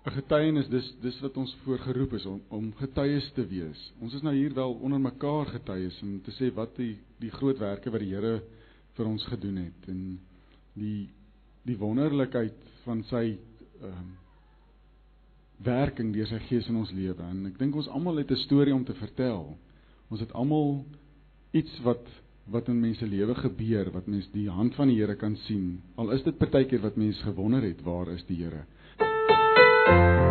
'n getuienis dis dis wat ons voorgeroep is om om getuies te wees. Ons is nou hier wel onder mekaar getuies om te sê wat die die groot werke wat die Here vir ons gedoen het en die die wonderlikheid van sy ehm um, werking deur sy gees in ons lewe. En ek dink ons almal het 'n storie om te vertel. Ons het almal iets wat wat in mense lewe gebeur wat mens die hand van die Here kan sien. Al is dit partykeer wat mense gewonder het waar is die Here? Oh,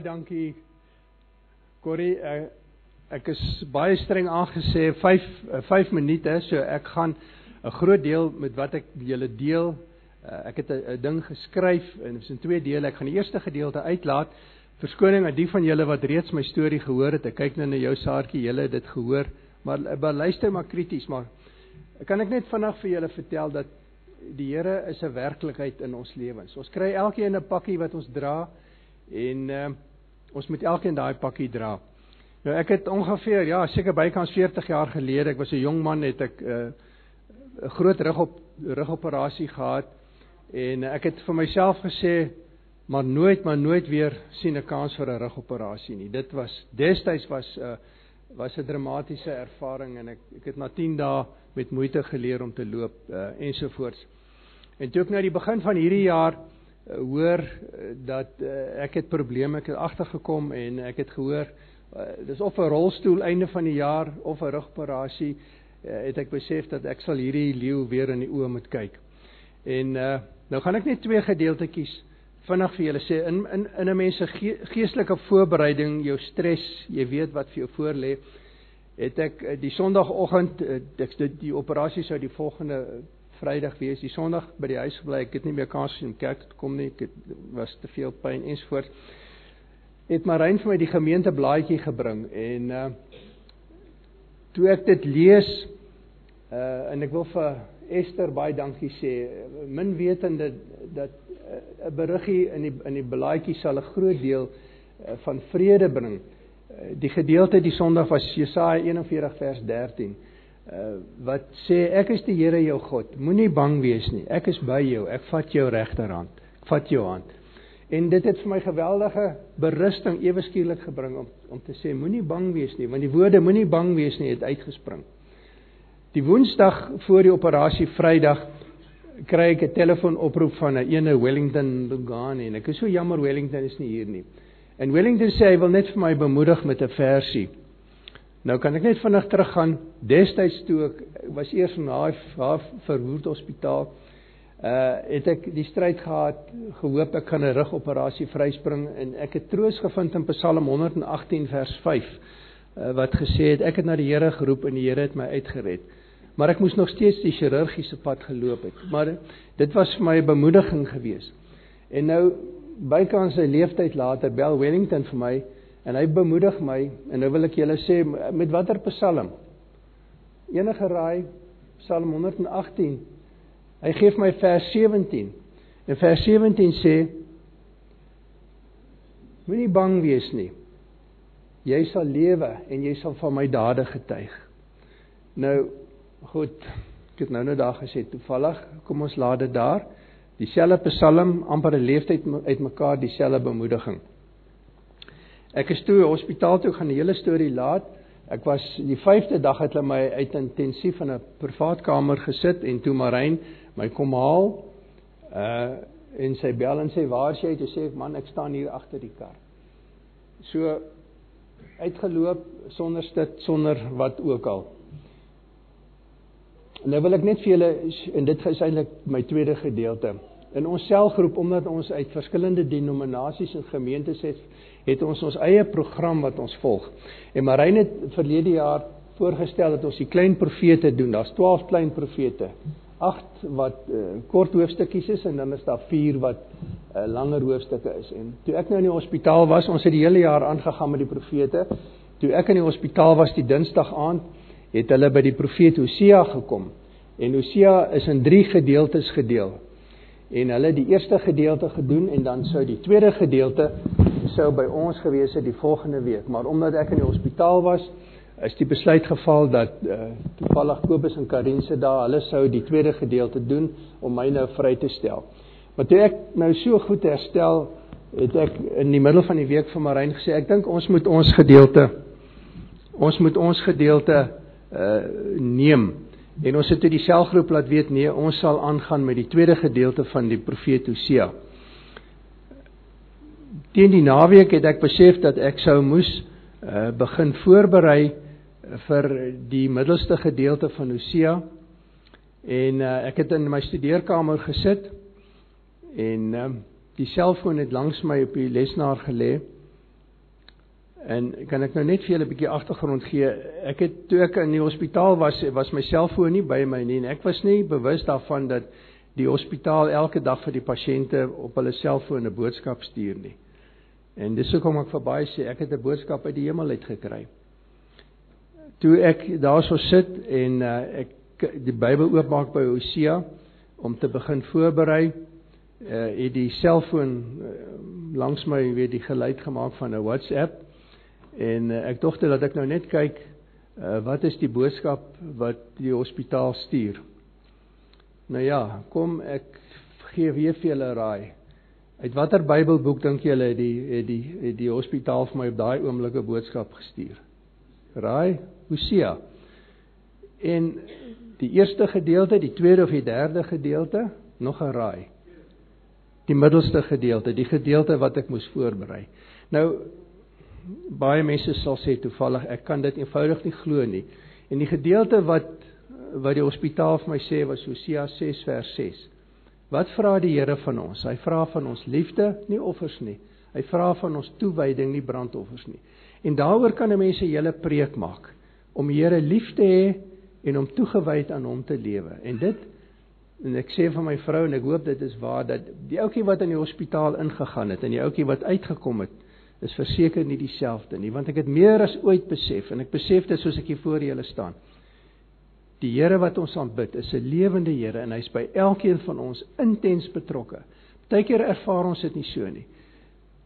baie dankie Corrie. Uh, ek is baie streng aangesê 5 uh, 5 minute, so ek gaan 'n groot deel met wat ek julle deel. Uh, ek het 'n ding geskryf en dit is in twee dele. Ek gaan die eerste gedeelte uitlaat. Verskoning aan die van julle wat reeds my storie gehoor het. Ek kyk nou na jou saartjie, julle het dit gehoor, maar, maar luister maar krities, maar kan ek net vinnig vir julle vertel dat die Here is 'n werklikheid in ons lewens. Ons kry elkeen 'n pakkie wat ons dra en uh, ons moet elkeen daai pakkie dra. Nou ek het ongeveer ja, seker bykans 40 jaar gelede, ek was 'n jong man, het ek 'n uh, groot rugop rugoperasie gehad en ek het vir myself gesê maar nooit maar nooit weer sien 'n kans vir 'n rugoperasie nie. Dit was destyds was 'n uh, was 'n dramatiese ervaring en ek ek het na 10 dae met moeite geleer om te loop uh, ensovoorts. En toe ek nou die begin van hierdie jaar hoor uh, dat uh, ek het probleme ek het agtergekom en ek het gehoor uh, dis of 'n rolstoel einde van die jaar of 'n rugoperasie uh, het ek besef dat ek sal hierdie leeu weer in die oë moet kyk. En uh, nou gaan ek net twee gedeeltetjies vinnig vir julle sê in in in 'n mens se geestelike voorbereiding, jou stres, jy weet wat vir jou voorlê. Het ek eh, die Sondagoggend eh, ek dit die operasie sou die volgende Vrydag wees. Die Sondag by die huis gebly. Ek het nie meer kans om kerk toe kom nie. Ek het was te veel pyn ensvoorts. Het Marijn vir my die gemeente blaadjie gebring en uh toe ek dit lees uh en ek wil vir Esther baie dankie sê. Min wetende dat 'n beriggie in die in die blaadjie sal 'n groot deel uh, van vrede bring. Uh, die gedeelte die Sondag was Jesaja 41 vers 13. Uh, wat sê ek is die Here jou God. Moenie bang wees nie. Ek is by jou. Ek vat jou regterhand. Ek vat jou hand. En dit het vir my geweldige berusting ewe skielik gebring om om te sê moenie bang wees nie, want die woorde moenie bang wees nie het uitgespring. Die Woensdag voor die operasie Vrydag kry ek 'n telefoonoproep van 'n ene Wellington Lugani en ek is so jammer Wellington is nie hier nie. En Wellington sê hy wil net vir my bemoedig met 'n versie. Nou kan ek net vinnig teruggaan. Destyds toe ek was eers in daai verwoed hospitaal, uh het ek die stryd gehad, gehoop ek kan 'n rugoperasie vryspring en ek het troos gevind in Psalm 118 vers 5 uh, wat gesê het ek het na die Here geroep en die Here het my uitgered maar ek moes nog steeds die chirurgiese pad geloop het. Maar dit was vir my 'n bemoediging geweest. En nou bykans 'n leeftyd later bel Wellington vir my en hy bemoedig my en nou wil ek julle sê met watter Psalm? Enige raai Psalm 118. Hy gee my vers 17. En vers 17 sê Moenie bang wees nie. Jy sal lewe en jy sal van my dade getuig. Nou Goed. Ek het nou net daar gesê toevallig, kom ons laat dit daar. Dieselfde Psalm, amper 'n leeftyd uitmekaar dieselfde bemoediging. Ek is toe hospitaal toe gaan die hele storie laat. Ek was die 5de dag het hulle my uit intensief in 'n privaat kamer gesit en toe Marijn my kom haal. Uh en sy bel en sê waar is jy? Toe sê ek man, ek staan hier agter die kar. So uitgeloop sonder stit, sonder wat ook al. Nou wil ek net vir julle en dit is eintlik my tweede gedeelte. In ons selgroep omdat ons uit verskillende denominasies en gemeentes het, het ons ons eie program wat ons volg. En Marine het verlede jaar voorgestel dat ons die klein profete doen. Daar's 12 klein profete. 8 wat uh, kort hoofstukkies is en dan is daar 4 wat uh, langer hoofstukke is. En toe ek nou in die hospitaal was, ons het die hele jaar aangegaan met die profete. Toe ek in die hospitaal was die Dinsdag aand het hulle by die profeet Hosea gekom. En Hosea is in 3 gedeeltes gedeel. En hulle die eerste gedeelte gedoen en dan sou die tweede gedeelte sou by ons gewees het die volgende week. Maar omdat ek in die hospitaal was, is die besluit geval dat uh, toevallig Kobus en Karin se daar, hulle sou die tweede gedeelte doen om my nou vry te stel. Maar toe ek nou so goed herstel, het ek in die middel van die week vir Marijn gesê, ek dink ons moet ons gedeelte ons moet ons gedeelte uh neem. En ons het toe die selgroep laat weet nee, ons sal aangaan met die tweede gedeelte van die profeet Hosea. Teen die naweek het ek besef dat ek sou moes uh begin voorberei vir die middelste gedeelte van Hosea. En uh ek het in my studeerkamer gesit en uh die selfoon het langs my op die lesenaar gelê. En kan ek nou net vir julle 'n bietjie agtergrond gee? Ek het toe ek in die hospitaal was, was my selfoon nie by my nie en ek was nie bewus daarvan dat die hospitaal elke dag vir die pasiënte op hulle selfoon 'n boodskap stuur nie. En dis hoekom ek verbaai sê ek het 'n boodskap uit die hemel uit gekry. Toe ek daarso sit en uh, ek die Bybel oopmaak by Hosea om te begin voorberei, uh, het die selfoon uh, langs my weer die geluid gemaak van 'n WhatsApp en uh, ek dogte dat ek nou net kyk uh, wat is die boodskap wat die hospitaal stuur. Nou ja, kom ek gee weer vir julle raai. Uit watter Bybelboek dink julle het die het die het die hospitaal vir my op daai oomblik 'n boodskap gestuur? Raai, Hosea. En die eerste gedeelte, die tweede of die derde gedeelte, nog 'n raai. Die middelste gedeelte, die gedeelte wat ek moes voorberei. Nou baie mense sal sê toevallig ek kan dit eenvoudig nie glo nie. En die gedeelte wat wat die hospitaal vir my sê was Hosea 6 vers 6. Wat vra die Here van ons? Hy vra van ons liefde, nie offers nie. Hy vra van ons toewyding, nie brandoffers nie. En daaroor kan 'n mens 'n hele preek maak om die Here lief te hê en om toegewyd aan hom te lewe. En dit en ek sê vir my vrou en ek hoop dit is waar dat die ouetjie wat in die hospitaal ingegaan het en die ouetjie wat uitgekom het, is verseker nie dieselfde nie, want ek het meer as ooit besef en ek besef dit soos ek hier voor julle staan. Die Here wat ons aanbid is 'n lewende Here en hy's by elkeen van ons intens betrokke. Partykeer ervaar ons dit nie so nie.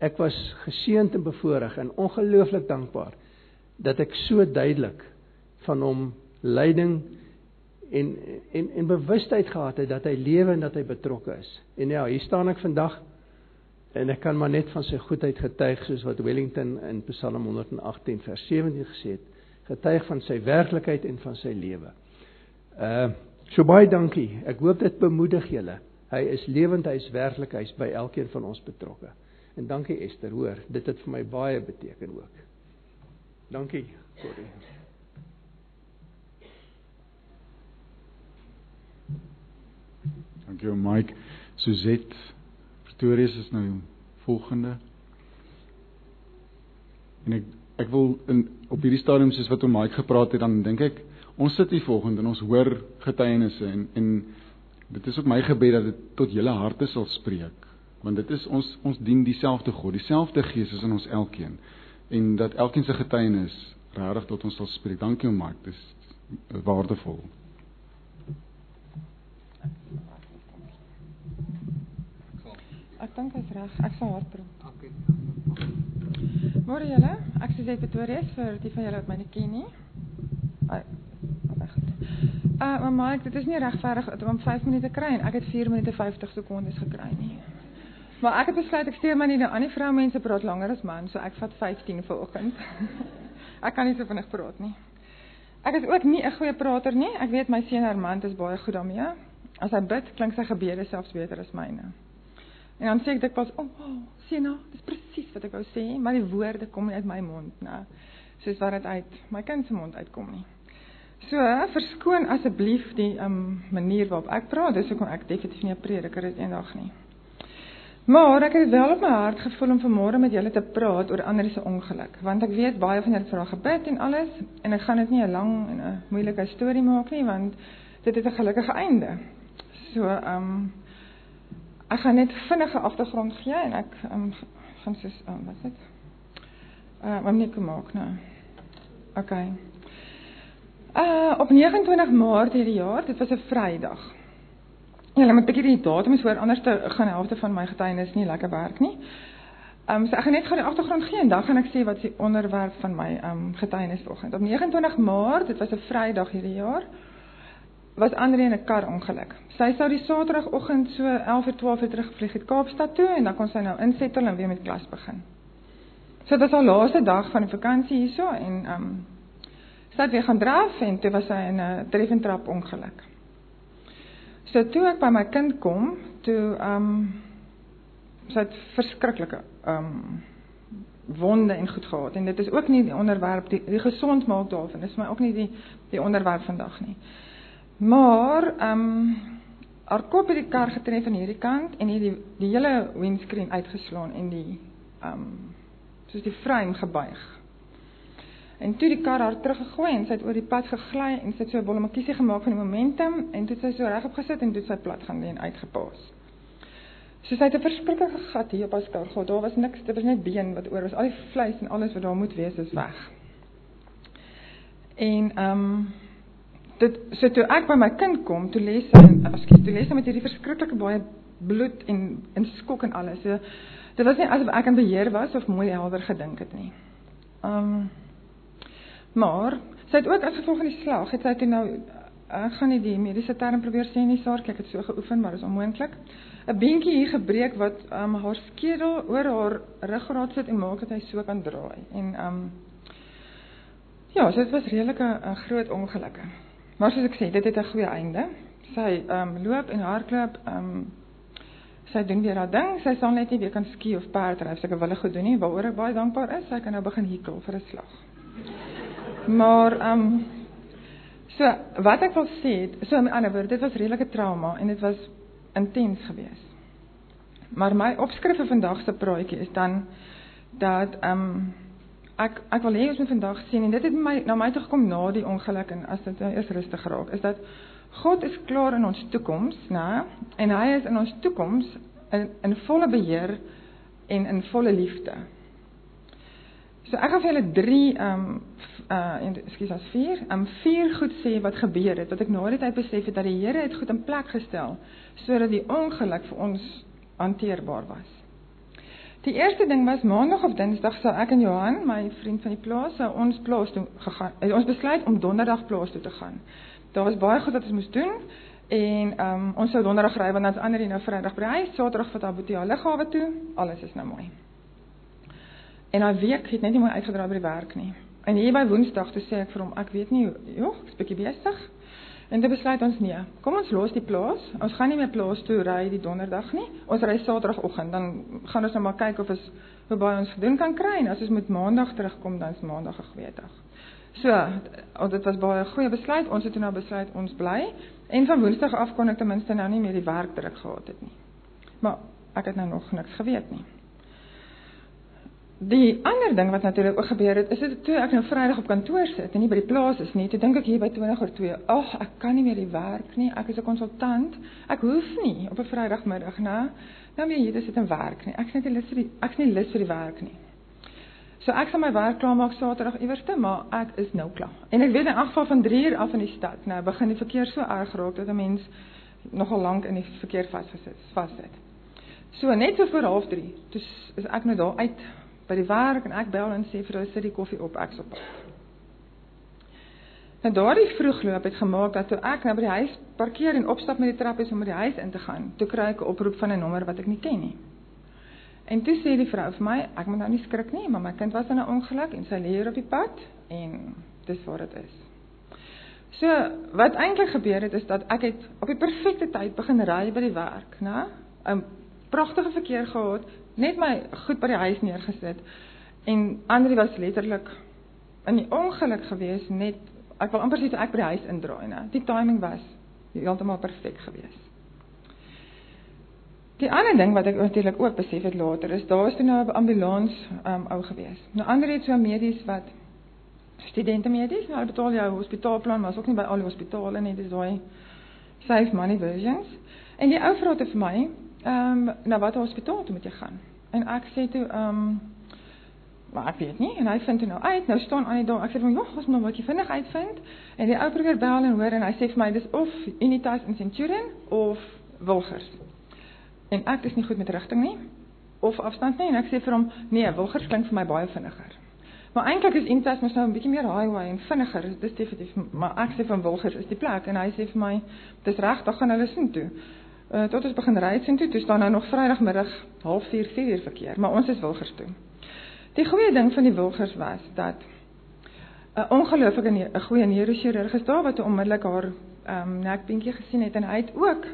Ek was geseënd en bevoorreg en ongelooflik dankbaar dat ek so duidelik van hom leiding en en en bewustheid gehad het dat hy lewe en dat hy betrokke is. En ja, hier staan ek vandag en ek kan maar net van sy goedheid getuig soos wat Wellington in Psalm 118 vers 17 gesê het, getuig van sy werklikheid en van sy lewe. Uh so baie dankie. Ek hoop dit bemoedig julle. Hy is lewend, hy is werklik, hy is by elkeen van ons betrokke. En dankie Esther, hoor, dit het vir my baie beteken ook. Dankie, Corrie. Dankie Mike. Suzette Pretorius is nou volgende. En ek ek wil in op hierdie stadium soos wat om Mike gepraat het, dan dink ek ons sit hier volgende en ons hoor getuienisse en en dit is op my gebed dat dit tot julle harte sal spreek want dit is ons ons dien dieselfde God dieselfde Gees is in ons elkeen en dat elkeen se getuienis regtig tot ons sal spreek dankie om Mark dis waardevol Ek dink hy's reg. Ek sal hard praat. Môre julle, ek sê dit Pretoria vir die van julle wat my nie ken nie. Uh, maar Mike, dit is nie regverdig om 5 minute kry en ek het 4 minute 50 sekondes gekry nie. Maar ek het besluit ek steur my nie nou aan die vrou mense praat langer as man, so ek vat 15 vanoggend. ek kan nie so vinnig praat nie. Ek is ook nie 'n goeie prater nie. Ek weet my seun Armand is baie goed daarmee. As hy bid, klink sy gebede selfs beter as myne. En dan sê ek dikwels, "O, oh, oh, Sina, dis presies wat ek wou sê, maar die woorde kom nie uit my mond nie, soos wat dit uit my kind se mond uitkom nie." So, verskoon asseblief die um, manier waarop ek praat. Dis hoekom ek definitief nie 'n prediker is eendag nie. Maar ek het wel op my hart gevoel om vanmôre met julle te praat oor ander se ongeluk, want ek weet baie van julle vra gebed en alles en ek gaan dit nie 'n lang en 'n moeilike storie maak nie, want dit het 'n gelukkige einde. So, ehm um, ek gaan net vinnige agtergrond gee en ek ehm um, gaan sê, um, wat dit? Uh, om nie te maak nou. Okay. Uh op 29 Maart hierdie jaar, dit was 'n Vrydag. Ja, moet 'n bietjie die datums hoor anders te gaan helfte van my getuienis nie lekker werk nie. Ehm um, so ek gaan net gou die agtergrond gee en dan gaan ek sê wat die onderwerp van my ehm um, getuienis vanoggend. Op 29 Maart, dit was 'n Vrydag hierdie jaar, was Andre in 'n kar ongeluk. Sy sou die Saterdagoggend so 11:12 terugvlieg het Kaapstad toe en dan kon sy nou insettel en weer met klas begin. So dit was haar laaste dag van die vakansie hierso en ehm um, sy het weer gaan draf en toe was sy in 'n treffentrap ongeluk. So toe ek by my kind kom, toe ehm um, sy het verskriklike ehm um, wonde en goed gehad en dit is ook nie die onderwerp die, die gesond maak daarvan is my ook nie die die onderwerp vandag nie. Maar ehm um, haar kop het die kar getref aan hierdie kant en hierdie die hele windscreen uitgeslaan en die ehm um, soos die frame gebuig. En toe die kar haar teruggegooi en sy het oor die pad gegly en sy het so 'n bollemakiesie gemaak van die momentum en toe het sy so regop gesit en toe het sy plat gaan lê en uitgepaas. So sy het 'n verskriklike gat hier op haar skouer gehad. Daar was niks, dit was net been wat oor was. Al die vleis en alles wat daar moet wees is weg. En ehm um, dit so toe ek by my kind kom, toe lê sy, ekskuus, toe sy met hierdie verskriklike baie bloed en en skok en alles. So dit was nie asof ek in beheer was of mooi helder gedink het nie. Ehm um, Maar sy het ook as gevolg van die slag, het sy toe nou ek gaan nie die mediese term probeer sê nie, sorg, ek het so geoefen, maar dit is onmoontlik. 'n Beentjie hier gebreek wat um, haar skedel oor haar ruggraat sit en maak dat hy so kan draai. En ehm um, ja, so dit was redelik 'n groot ongeluk. Maar soos ek sê, dit het 'n goeie einde. Sy ehm um, loop en hardloop ehm um, sy doen weer haar ding. Sy sal net nie weer kan ski of perdry, sy kan wille goed doen nie, waaroor ek baie dankbaar is. Sy kan nou begin hikel vir 'n slag. Maar ehm um, so wat ek wil sê, so in ander woorde, dit was redelike trauma en dit was intens geweest. Maar my opskrif vir vandag se praatjie is dan dat ehm um, ek ek wil hê ons moet vandag sien en dit het my na my toe gekom na die ongeluk en as dit nou eers rustig raak, is dat God is klaar in ons toekoms, né? En hy is in ons toekoms in in volle beheer en in volle liefde. So ek gaan vir julle 3 ehm um, uh en ekskuus as 4, ehm um, vier goed sê wat gebeur het wat ek na die tyd besef het dat die Here het goed in plek gestel sodat die ongeluk vir ons hanteerbaar was. Die eerste ding was maandag of dinsdag sou ek en Johan, my vriend van die plaas, sou ons plaas toe gegaan. Het ons besluit om donderdag plaas toe te gaan. Daar was baie goed wat ons moes doen en ehm um, ons sou donderdag ry want is ander die nou Vrydag by huis, Saterdag vat Abuti al liggawe toe. Alles is nou mooi. En daai week het net nie mooi uitgedraai by die werk nie. En hier by Woensdag toe sê ek vir hom, ek weet nie, joh, ek's bietjie besig. En dit besluit ons nee. Kom ons los die plaas. Ons gaan nie meer plaas toe ry die donderdag nie. Ons ry Saterdagoggend. Dan gaan ons nou maar kyk of ons hoe baie ons gedoen kan kry en as ons met Maandag terugkom dan is Maandag 'n dag. So, dit was baie goeie besluit. Ons het toe nou besluit ons bly en van Woensdag af kon ek ten minste nou nie meer die werk druk gehad het nie. Maar ek het nou nog niks geweet nie. Die ander ding wat natuurlik ook gebeur het, is dit toe ek nou Vrydag op kantoor sit en nie by die plaas is nie, toe dink ek hier by 20 oor 2, ag, ek kan nie meer die werk nie. Ek is 'n konsultant. Ek hoef nie op 'n Vrydagmiddag na nou meer hier te sit en werk nie. Ek is net lus vir die ek is nie lus vir die werk nie. So ek sal my werk klaar maak Saterdag iewerste, maar ek is nou klaar. En ek weet in elk geval van 3 uur af in die stad, nou begin die verkeer so erg raak dat 'n mens nogal lank in die verkeer vasgesit, vassit. So net so voor 0:30, dis is ek nou daar uit by die werk en ek bel en sê vir hulle sit die koffie op ek sop. En daardie vroegloop het gemaak dat toe ek nou by die huis parkeer en opstap met die trappies om by die huis in te gaan, toe kry ek 'n oproep van 'n nommer wat ek nie ken nie. En toe sê die vrou vir my, ek moet nou nie skrik nie, maar my kind was in 'n ongeluk en sy lê hier op die pad en dis waar dit is. So, wat eintlik gebeur het is dat ek het op die perfekte tyd begin ry by die werk, né? 'n Pragtige verkeer gehad, net my goed by die huis neergesit. En Andri was letterlik in die ongeluk gewees net ek wil amper sê ek by die huis indraai, né. Die timing was heeltemal perfek gewees. Die ander ding wat ek natuurlik ook besef het later is daar was toe nou 'n ambulans um, ou gewees. Nou ander het so medies wat studente medies, nou betaal jou hospitaalplan, maar is ook nie by al die hospitale nie, dis daai save money versions. En die ou vrou het vir my ehm um, na watter hospitaal toe moet jy gaan? En ek sê toe ehm um, maar ek weet nie en hy vind dit nou uit. Nou staan aan die deur. Ek sê vir hom, "Jog, ons moet wat jy vinnig uitvind." En die ou probeer bel en hoor en hy sê vir my, "Dis of Unitas in Centurion of Wilgers." En ek is nie goed met rigting nie of afstand nie en ek sê vir hom, "Nee, Wilgers klink vir my baie vinniger." Maar eintlik is Unitas mos nou 'n bietjie meer highway en vinniger. Dis definitief, maar ek sê van Wilgers is die plek en hy sê vir my, "Dis reg, dan gaan hulle sien toe." Uh, tot ons begin ry sien toe, toe staan nou nog Vrydagmiddag 04:30 4 uur verkeer, maar ons is Wilgers toe. Die goeie ding van die Wilgers was dat 'n ongelooflike 'n goeie neurochirurg is daar wat onmiddellik haar ehm um, nekbeentjie gesien het en hy het ook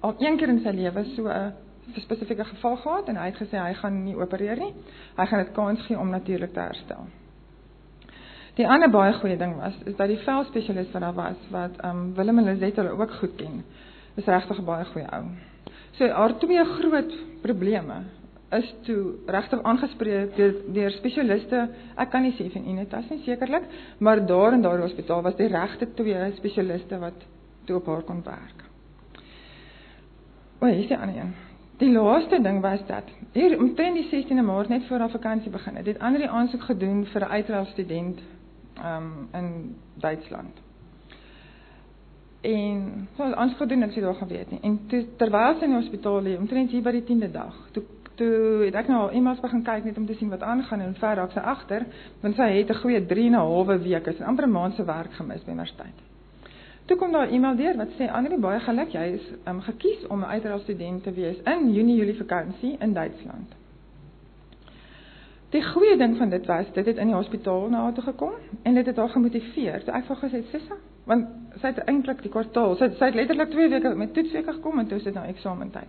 al een keer in sy lewe so 'n 'n spesifieke geval gehad en hy het gesê hy gaan nie opereer nie. Hy gaan dit kans gee om natuurlik te herstel. Die ander baie goeie ding was is dat die velspesialis wat daar was wat ehm um, Willem en Lizette hulle ook goed ken. Is regtig baie goeie ou. So haar twee groot probleme is toe regtig aangespreek deur deur spesialiste. Ek kan nie sê van Unitas nie sekerlik, maar daar in daardie hospitaal was die regte twee spesialiste wat toe op haar kon werk. O, hier is die ander een. Die laaste ding was dat hier omtrent die 16de Maart net voor haar vakansie begin het, het ander die aansoek gedoen vir 'n uitreil student um in Duitsland. En so ons gedoen ek sê daar geweet nie. En toe, terwyl sy in die hospitaal lê, omtrent hier by die 10de dag, toe toe het ek nou al eendag begin kyk net om te sien wat aangaan en ver raak sy agter, want sy het 'n goeie 3 en 'n halwe week is amper 'n maand se werk gemis by universiteit. Toe kom daar 'n e-mail deur wat sê Annelie baie geluk, jy is um, gekies om 'n uitreil student te wees in Junie Julie vakansie in Duitsland. Die goeie ding van dit was, dit het in die hospitaal na haar toe gekom en dit het haar gemotiveer. Toe ek vir gesê "Sissa, want sy het eintlik die kwartaal, sy, sy het letterlik 2 weke met toetsweke gekom en toe sit nou eksamentyd."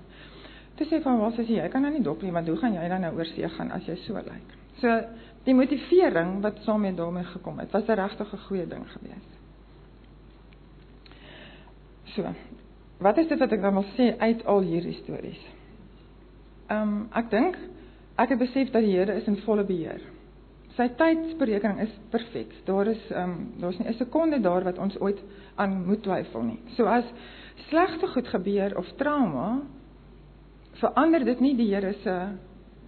Toe sê van waar sê jy, jy kan nou nie dop nie, want hoe gaan jy dan nou oorsee gaan as jy so lyk? So die motivering wat saam met daarmee gekom het, was 'n regtig 'n goeie ding geweest. So. Wat is dit wat ek dan wil sê uit al hierdie stories? Ehm um, ek dink ek het besef dat die Here is in volle beheer. Sy tydsberekening is perfek. Daar is ehm um, daar's nie 'n sekonde daar wat ons ooit aan moet twyfel nie. So as slegte goed gebeur of trauma, verander dit nie die Here se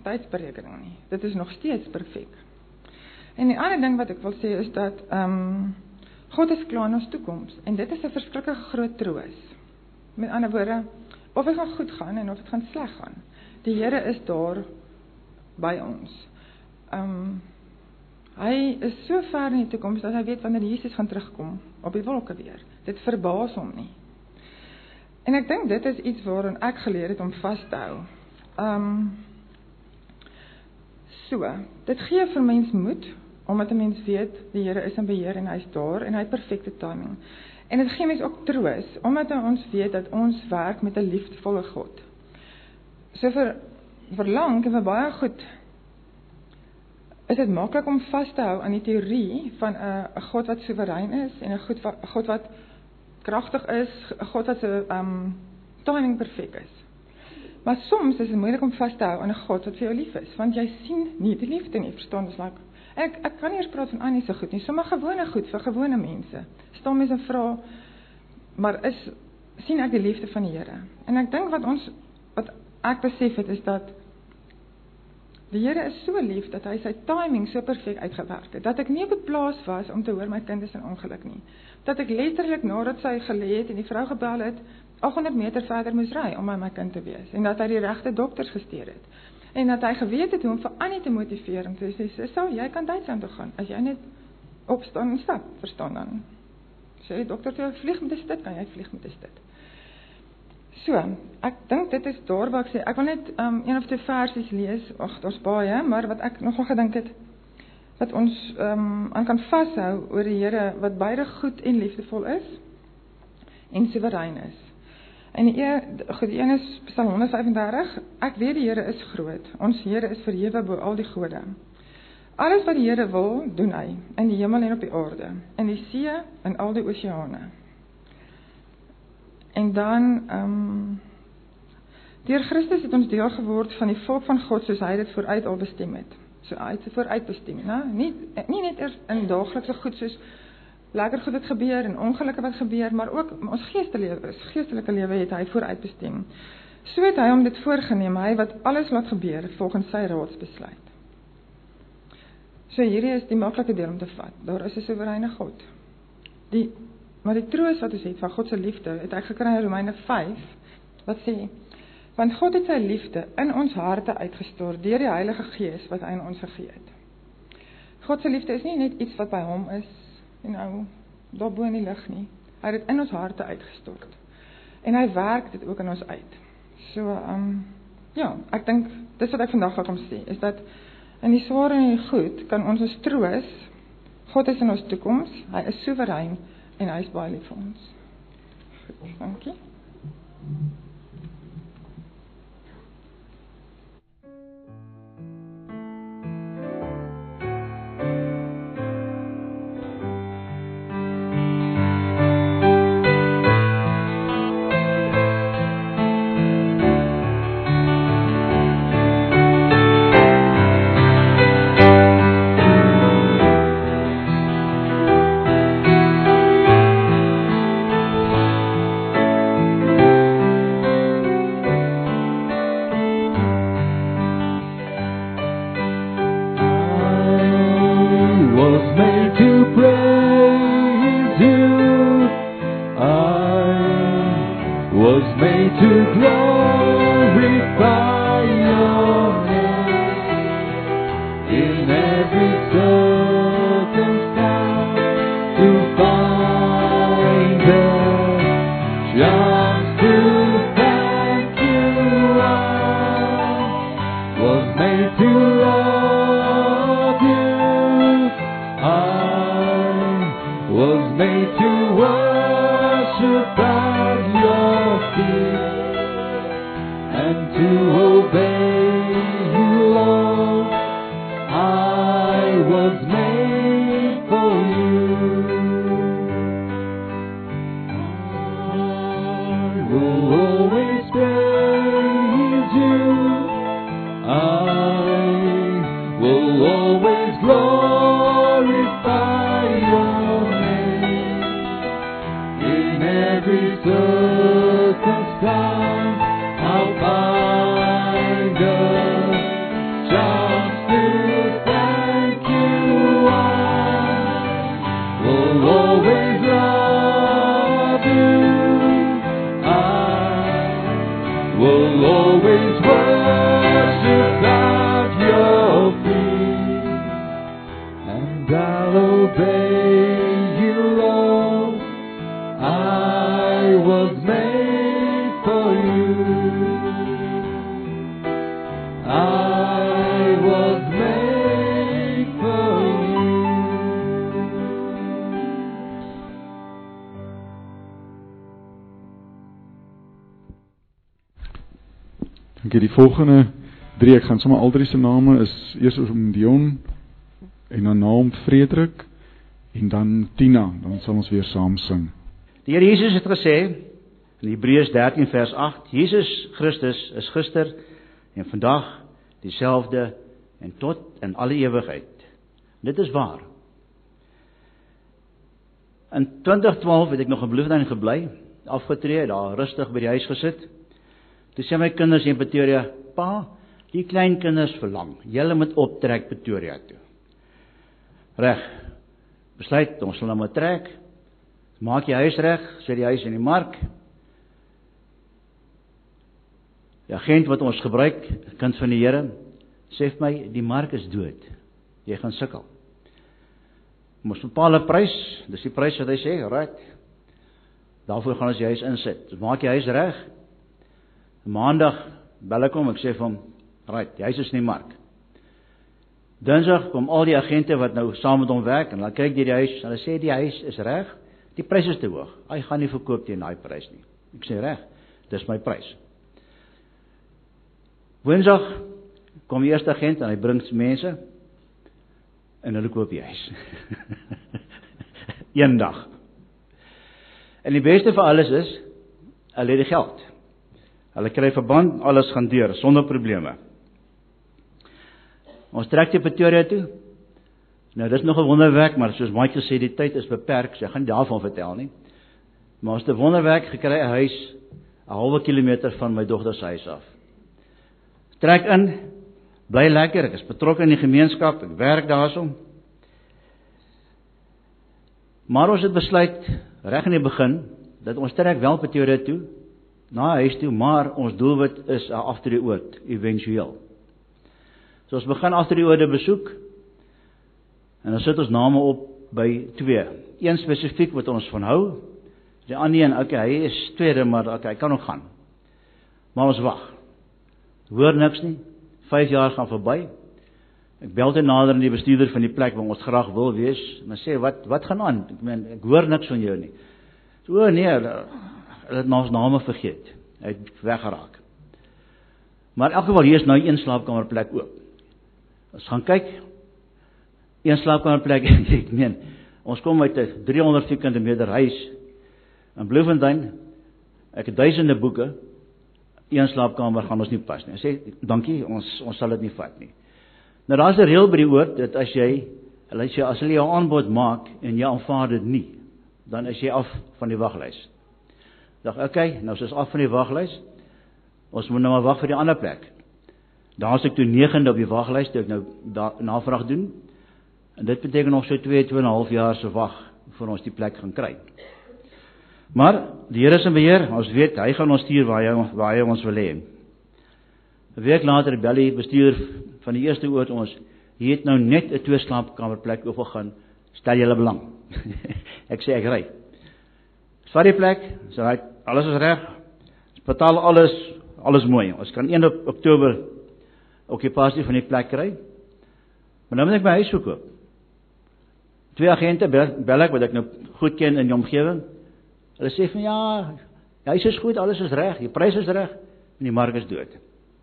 tydsberekening nie. Dit is nog steeds perfek. En die ander ding wat ek wil sê is dat ehm um, God is klaar in ons toekoms en dit is 'n verskriklike groot troos. Met ander woorde, of dit gaan goed gaan en of dit gaan sleg gaan, die Here is daar by ons. Ehm um, hy is so ver in die toekoms dat hy weet wanneer Jesus gaan terugkom op die wolke weer. Dit verbaas hom nie. En ek dink dit is iets waaraan ek geleer het om vas te hou. Ehm um, so, dit gee vir mens moed omdat 'n mens weet die Here is in beheer en hy's daar en hy het perfekte timing. En dit gee mens ook troos omdat ons weet dat ons werk met 'n liefdevolle God. So vir verlang en vir baie goed is dit maklik om vas te hou aan die teorie van 'n 'n God wat soewerein is en 'n God wat God wat kragtig is, 'n God wat se um timing perfek is. Maar soms is dit moeilik om vas te hou aan 'n God wat vir jou lief is, want jy sien nie die liefde nie, verstaan jy? Like, ek ek kan nie eens praat van Annie se goed nie, sommer gewone goed vir gewone mense. Staan mense vra maar is sien ek die liefde van die Here? En ek dink wat ons ek besef het is dat die Here is so lief dat hy sy timing so perfek uitgewerk het dat ek nie op die plaas was om te hoor my kind is in ongeluk nie. Dat ek letterlik nadat sy gelê het en die vrou gebel het 800 meter verder moes ry om by my kind te wees en dat hy die regte dokters gestuur het. En dat hy geweet het hoe om vir Annie te motiveer om te sê, "Sou jy kan Duitsland toe gaan as jy net opstaan en stap, verstaan dan?" Sê die dokter toe vlieg met 'n stit, kan jy vlieg met 'n stit. So, ek dink dit is daar waar ek sê ek wil net um, een of twee versies lees. Ag, daar's baie, maar wat ek nogal gedink het wat ons um, aan kan vashou oor die Here wat beide goed en liefdevol is en soewerein is. En die goed, die een is Psalm 135. Ek weet die Here is groot. Ons Here is verhewe bo al die gode. Alles wat die Here wil, doen hy in die hemel en op die aarde, in die see en al die oseane. En dan ehm um, deur Christus het ons deel geword van die volk van God soos hy dit vooruit al bestem het. So uit vooruit bestem, né? Nie nie net in daaglikse goed soos lekker goed wat gebeur en ongelukke wat gebeur, maar ook ons geestelike geestelike lewe het hy vooruit bestem. So het hy hom dit voorgenem, hy wat alles laat gebeur volgens sy raadsbesluit. So hierdie is die maklike deel om te vat. Daar is 'n soewereine God. Die Maar die troos wat ons het van God se liefde, het ek gekry in Romeine 5 wat sê want God het sy liefde in ons harte uitgestort deur die Heilige Gees wat aan ons gegee het. God se liefde is nie net iets wat by hom is en nou daar bo in die lig nie. Hy het dit in ons harte uitgestort. En hy werk dit ook in ons uit. So ehm um, ja, ek dink dis wat ek vandag wil kom sê is dat in die sware en die goed kan ons ons troos. God is in ons toekoms. Hy is soewerein en hy is baie lief vir ons. Dankie. Volgende drie, ek gaan sommer al drie se name is eers om Dion en dan naam Frederik en dan Tina, dan sal ons weer saam sing. Die Here Jesus het gesê in Hebreërs 13 vers 8, Jesus Christus is gister en vandag dieselfde en tot in alle ewigheid. Dit is waar. In 2012 het ek nog in Bloemfontein gebly, afgetree, daar rustig by die huis gesit. Toe sê my kinders in Pretoria, "Pa, die klein kinders verlang. Julle moet optrek Pretoria toe." Reg. Besluit ons sal nou maar trek. Maak jy huis reg, sê die huis in die mark. Die agent wat ons gebruik, kind van die Here, sê vir my die mark is dood. Jy gaan sukkel. Ons bepaal 'n prys, dis die prys wat hy sê, right. Daarvoor gaan ons die huis insit. Maak jy huis reg. Maandag bel ek hom, ek sê vir hom, right, huis is in die mark. Dinsdag kom al die agente wat nou saam met hom werk en hulle kyk deur die huis, hulle sê die huis is reg. Die prys is te hoog. Hy gaan nie verkoop teen daai prys nie. Ek sê reg, dis my prys. Woensdag kom die eerste agent en hy bring mense en hulle koop die huis. Eendag. En die beste vir alles is hulle het die geld. Hulle kry verband, alles gaan deur sonder probleme. Ons trek te Pretoria toe. Nou dis nog 'n wonderwerk, maar soos Michael sê, die tyd is beperk, so ek gaan daarvan vertel nie. Maar ons het 'n wonderwerk gekry 'n huis 'n halwe kilometer van my dogter se huis af. Trek in, bly lekker, ek is betrokke in die gemeenskap, ek werk daarsom. Maar ons het besluit reg in die begin dat ons trek wel Pretoria toe na huis toe, maar ons doelwit is 'n afdrieoord éventueel. So ons begin afdrieoorde besoek en dan sit ons name op by twee. Een spesifiek wat ons van hou. Die ander een, okay, hy is tweede, maar okay, hy kan nog gaan. Maar ons wag. Hoor niks nie. 5 jaar gaan verby. Ek bel te nader aan die bestuurder van die plek waar ons graag wil wees en sê wat wat gaan aan? Ek meen ek hoor niks van jou nie. So o nee, hulle het ons name vergeet. Hy het weggeraak. Maar in elk geval hier is nou een slaapkamerplek oop. Ons gaan kyk. Een slaapkamerplek, ek meen, ons kom uit 'n 300 vierkante meter huis in Bloemfontein. Ek het duisende boeke. Een slaapkamer gaan ons nie pas nie. Hy sê dankie, ons ons sal dit nie vat nie. Nou daar's 'n reël by die oord dat as jy hulle sê as hulle jou aanbod maak en jy aanvaar dit nie, dan is jy af van die waglys. Dag, okay, nou is af van die waglys. Ons moet nou maar wag vir die ander plek. Daar's ek toe 9de op die waglys toe ek nou navraag doen. En dit beteken nog so 2 2 en 'n half jaar se wag vir ons die plek gaan kry. Maar die Here se beheer, ons weet hy gaan ons stuur waar hy waar hy ons wil hê. 'n Week later bel die bestuurder van die eerste oord ons, hier het nou net 'n twee slaapkamerplek oorgegaan. Stel julle belang. ek sê ek ry. Vat die plek, sê hy alles is reg. Ons betaal alles, alles mooi. Ons kan 1 Oktober okupasie van die plek kry. Maar nou moet ek my huis verkoop. Twee agente bel ek wat ek nou goed ken in die omgewing. Hulle sê van ja, die huis is goed, alles is reg, die prys is reg en die mark is dood.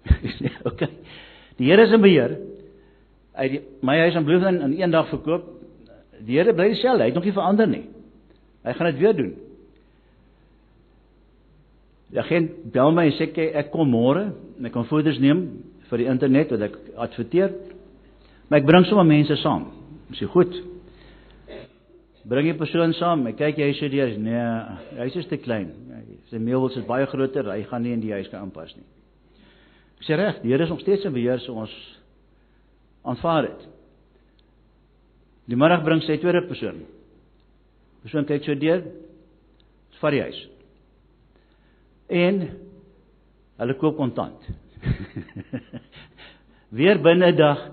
Ek sê okay. Die Here is in beheer. Uit die, my huis in Bloemfontein in een dag verkoop. Die Here bly dieselfde, hy het nog nie verander nie. Hy gaan dit weer doen. Die agent bel my en sê ek kom môre en ek kan foto's neem vir die internet wat ek adverteer. Maar ek bring sommer mense saam. Ek sê goed. Bring jy persoon saam? Ek kyk jy sê jy nee, hy is te klein. Sy meubels is baie groter, hy gaan nie in die huis kan aanpas nie. Ek sê reg, die Here is nog steeds in beheer so ons aanvaar dit. Die middag bring sy tweede persoon. Persoon kyk so deur. Vir die huis. En hulle koop kontant. Weer binne dag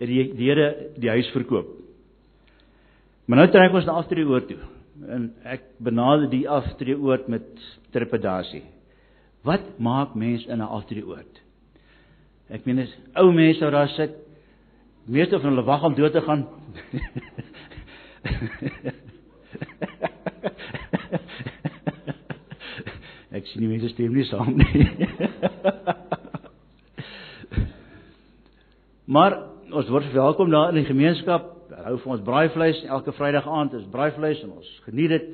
het die Here die huis verkoop. Maar nou trek ons na aftreeoord toe. En ek benader die aftreeoord met trepedasie. Wat maak mens in 'n aftreeoord? Ek meen as ou mense daar sit, meeste van hulle wag om dood te gaan. ek sien nie mense stem nie saam nie. Maar ons word verwelkom daar in die gemeenskap. Hou vir ons braaivleis elke Vrydag aand is braaivleis en ons geniet dit.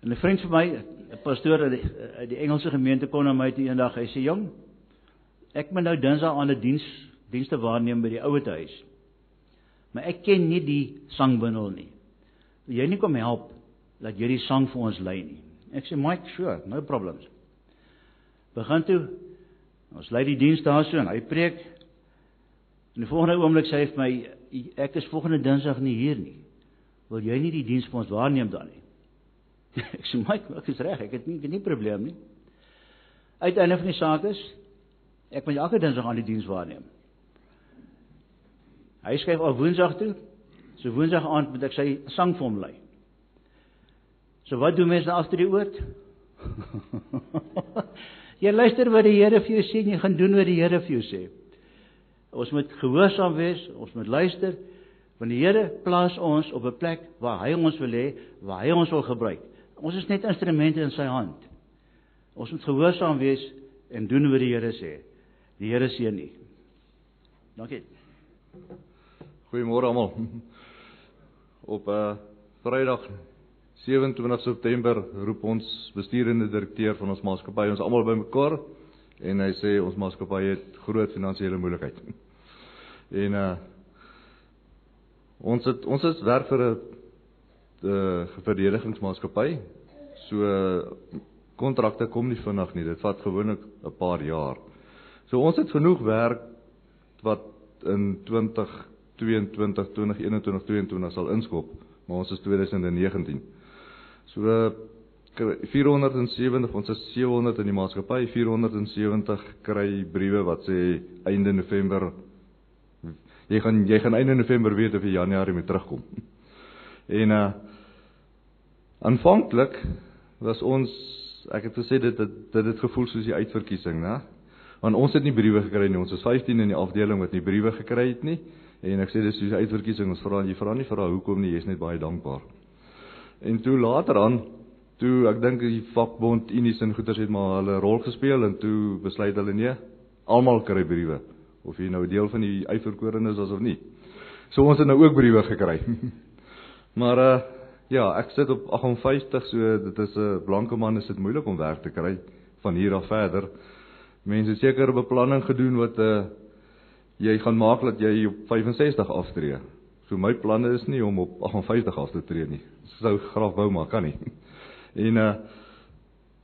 En 'n vriend van my, 'n pastoor uit die, die Engelse gemeente kom na my toe eendag. Hy sê: "Jong, ek moet nou Dinsdag aan 'n diens dienste waarneem by die ouete huis. Maar ek ken nie die sangbundel nie. Wil jy nie kom help dat jy die sang vir ons lei nie?" Ek sê: "Mike, sure, no problems." Begin toe ons lei die diens daar so en hy preek. En die volgende oomblik sê hy vir my: "Ek is volgende Dinsdag nie hier nie. Wil jy nie die diens vir ons waarneem dan nie?" ek sê Mike, ek is reg, ek het nie ek het nie probleem nie. Uiteinde van die saak is ek moet elke dinsdag aan die diens waarneem. Hy skryf al woensdag toe. So woensdag aand moet ek sy sang vir hom lei. So wat doen mense agter die oort? jy luister wat die Here vir jou sê en jy gaan doen wat die Here vir jou sê. Ons moet gehoorsaam wees, ons moet luister want die Here plaas ons op 'n plek waar hy ons wil hê, waar hy ons wil gebruik. Ons is net instrumente in sy hand. Ons moet gehoorsaam wees en doen wat die Here sê. Die Here seën nie. Dankie. Goeiemôre almal. Op 'n uh, Vrydag 27 September roep ons besturende direkteur van ons maatskappy ons almal bymekaar en hy sê ons maatskappy het groot finansiële moeilikheid. En uh ons het ons is werk vir 'n uh verdedigingsmaatskappy. So kontrakte kom nie vinnig nie. Dit vat gewoonlik 'n paar jaar. So ons het genoeg werk wat in 2022, 2021, 2022 sal inskop, maar ons is 2019. So 470 ons is 700 in die maatskappy 470 kry briewe wat sê einde November jy gaan jy gaan einde November weet of jy Januarie moet terugkom. En uh aanvanklik was ons ek het gesê dit dit dit het gevoel soos die uitverkiesing, né? Want ons het nie briewe gekry nie. Ons is 15 in die afdeling wat nie briewe gekry het nie. En ek sê dis soos die uitverkiesing. Ons vra jy vra nie vra hoekom nie, jy's net baie dankbaar. En toe later aan, toe ek dink die vakbond Unies en goeters het maar hulle rol gespeel en toe besluit hulle nee, almal kry briewe of jy nou deel van die uitverkorenes is of nie. So ons het nou ook briewe gekry. maar uh ja, ek sit op 58, so dit is 'n uh, blanke man is dit moeilik om werk te kry van hier af verder. Mense het seker beplanning gedoen wat uh jy gaan maak dat jy op 65 aftree. So my planne is nie om op 58 af te tree nie. Ek sou graag wou maar kan nie. En uh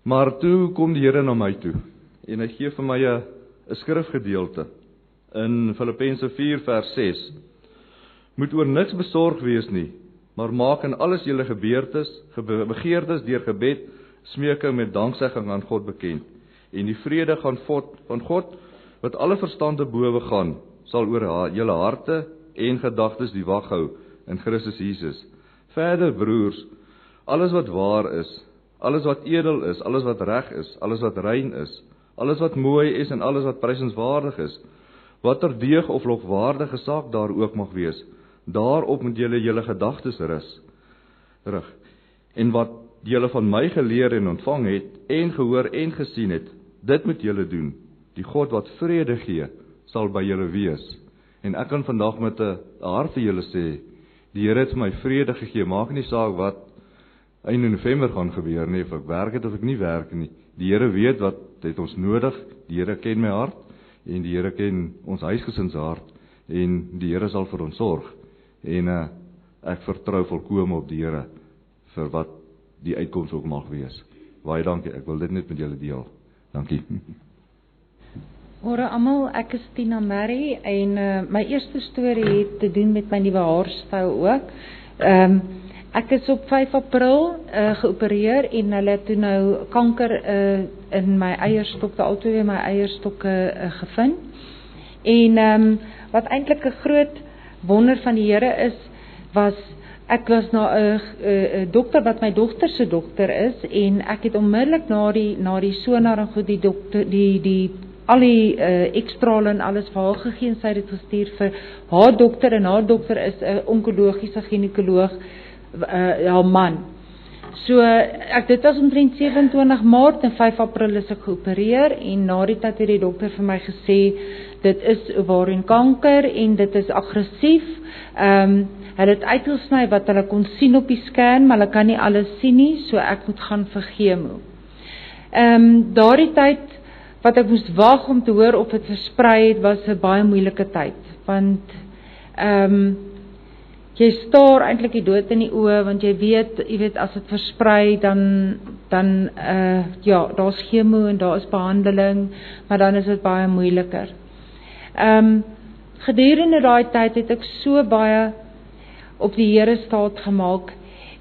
maar toe kom die Here na my toe en hy gee vir my 'n 'n skrifgedeelte in Filippense 4 vers 6. Moet oor niks besorg wees nie, maar maak in alles julle gebeurtes, begeertes deur gebed, smeking met danksegging aan God bekend. En die vrede gaan God van God wat alle verstand te bowe gaan, sal oor julle harte en gedagtes die wag hou in Christus Jesus. Verder broers, alles wat waar is, alles wat edel is, alles wat reg is, alles wat rein is, alles wat mooi is en alles wat prysenswaardig is, watter deeg of lofwaardige saak daar ook mag wees, daarop moet julle julle gedagtes rus. Rig. En wat julle van my geleer en ontvang het en gehoor en gesien het, dit moet julle doen. Die God wat vrede gee, sal by julle wees. En ek kan vandag met 'n hart vir julle sê, die Here het my vrede gegee. Maak nie saak wat in November gaan gebeur nie, of ek werk het of ek nie werk nie. Die Here weet wat het ons nodig. Die Here ken my hart en die Here ken ons huisgesin se hart en die Here sal vir ons sorg. En uh, ek vertrou volkome op die Here vir wat die uitkoms ook mag wees. Baie dankie. Ek wil dit net met julle deel. Dankie. Môre almal, ek is Tina Mary en uh, my eerste storie het te doen met my nuwe haarstyl ook. Ehm um, ek is op 5 April uh, geopereer en hulle het toe nou kanker uh, in my eierstokke, altoe my eierstokke uh, gevind. En ehm um, wat eintlik 'n groot wonder van die Here is, was ek was na 'n dokter wat my dogter se dokter is en ek het onmiddellik na die na die sonar en goed die dokter die die al die uh, ekstrale en alles vir haar gegee en sy het dit gestuur vir haar dokter en haar dokter is 'n onkologiese ginekoloog uh, haar man. So ek dit was omtrent 27 Maart en 5 April is ek geopereer en na die tyd het die dokter vir my gesê dit is ovarian kanker en dit is aggressief. Ehm um, hulle het uitgesny wat hulle kon sien op die scan, maar hulle kan nie alles sien nie, so ek moet gaan vir chemo. Ehm um, daardie tyd wat ek moes wag om te hoor of dit versprei het, was 'n baie moeilike tyd, want ehm um, jy staar eintlik die dood in die oë want jy weet, jy weet as dit versprei dan dan uh ja, daar's chemo en daar is behandeling, maar dan is dit baie moeiliker. Ehm um, gedurende daai tyd het ek so baie op die Here staat gemaak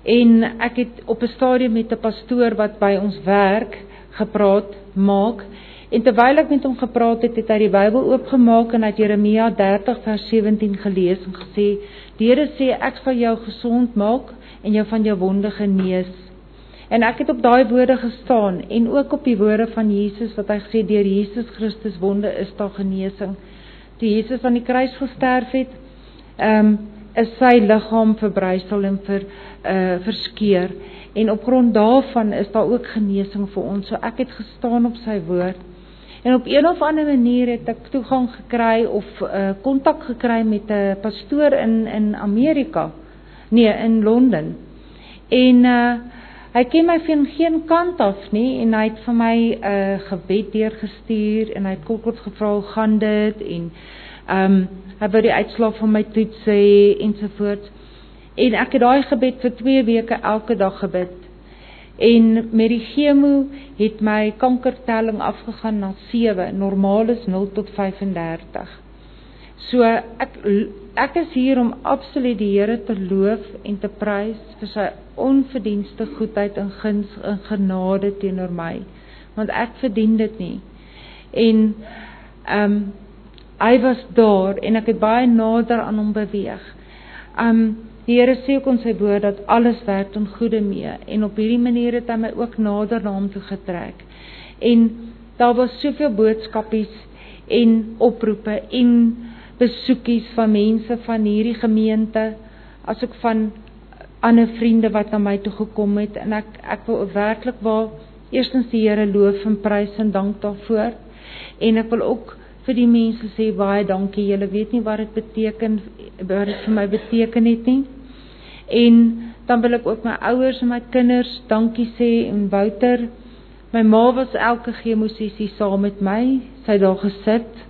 en ek het op 'n stadium met 'n pastoor wat by ons werk gepraat maak En terwyl ek met hom gepraat het, het hy die Bybel oopgemaak en uit Jeremia 30 vers 17 gelees en gesê: "Die Here sê ek gaan jou gesond maak en jou van jou wonde genees." En ek het op daai woorde gestaan en ook op die woorde van Jesus wat hy gesê deur Jesus Christus wonde is daar genesing. Die Jesus aan die kruis gesterf het, ehm um, is sy liggaam verbrysel en vir uh verskeur en op grond daarvan is daar ook genesing vir ons. So ek het gestaan op sy woord. En op een of ander manier het ek toegang gekry of uh, kontak uh, gekry met 'n pastoor in in Amerika. Nee, in Londen. En uh hy ken my van geen kant af nie en hy het vir my 'n uh, gebed deurgestuur en hy het kort gevra hoe gaan dit en ehm um, hy wou die uitslag van my toets sê ensovoorts. En ek het daai gebed vir 2 weke elke dag gebid En met die chemo het my kankertelling afgegaan na 7. Normaal is 0 tot 35. So ek ek is hier om absoluut die Here te loof en te prys vir sy onverdienste goedheid en guns en genade teenoor my, want ek verdien dit nie. En ehm um, hy was daar en ek het baie nader aan hom beweeg. Ehm um, Die Here sê ook in sy woord dat alles werk tot goeie mee en op hierdie manier het hy my ook nader na hom toe getrek. En daar was soveel boodskapies en oproepe en besoekies van mense van hierdie gemeente asook van ander vriende wat na my toe gekom het en ek ek wil werklik waar eerstens die Here loof en prys en dank daarvoor en ek wil ook vir die mense sê baie dankie. Julle weet nie wat dit beteken wat dit vir my beteken het nie. En dan wil ek ook my ouers en my kinders dankie sê en Wouter. My ma was elke chemosessie saam met my. Sy het daar gesit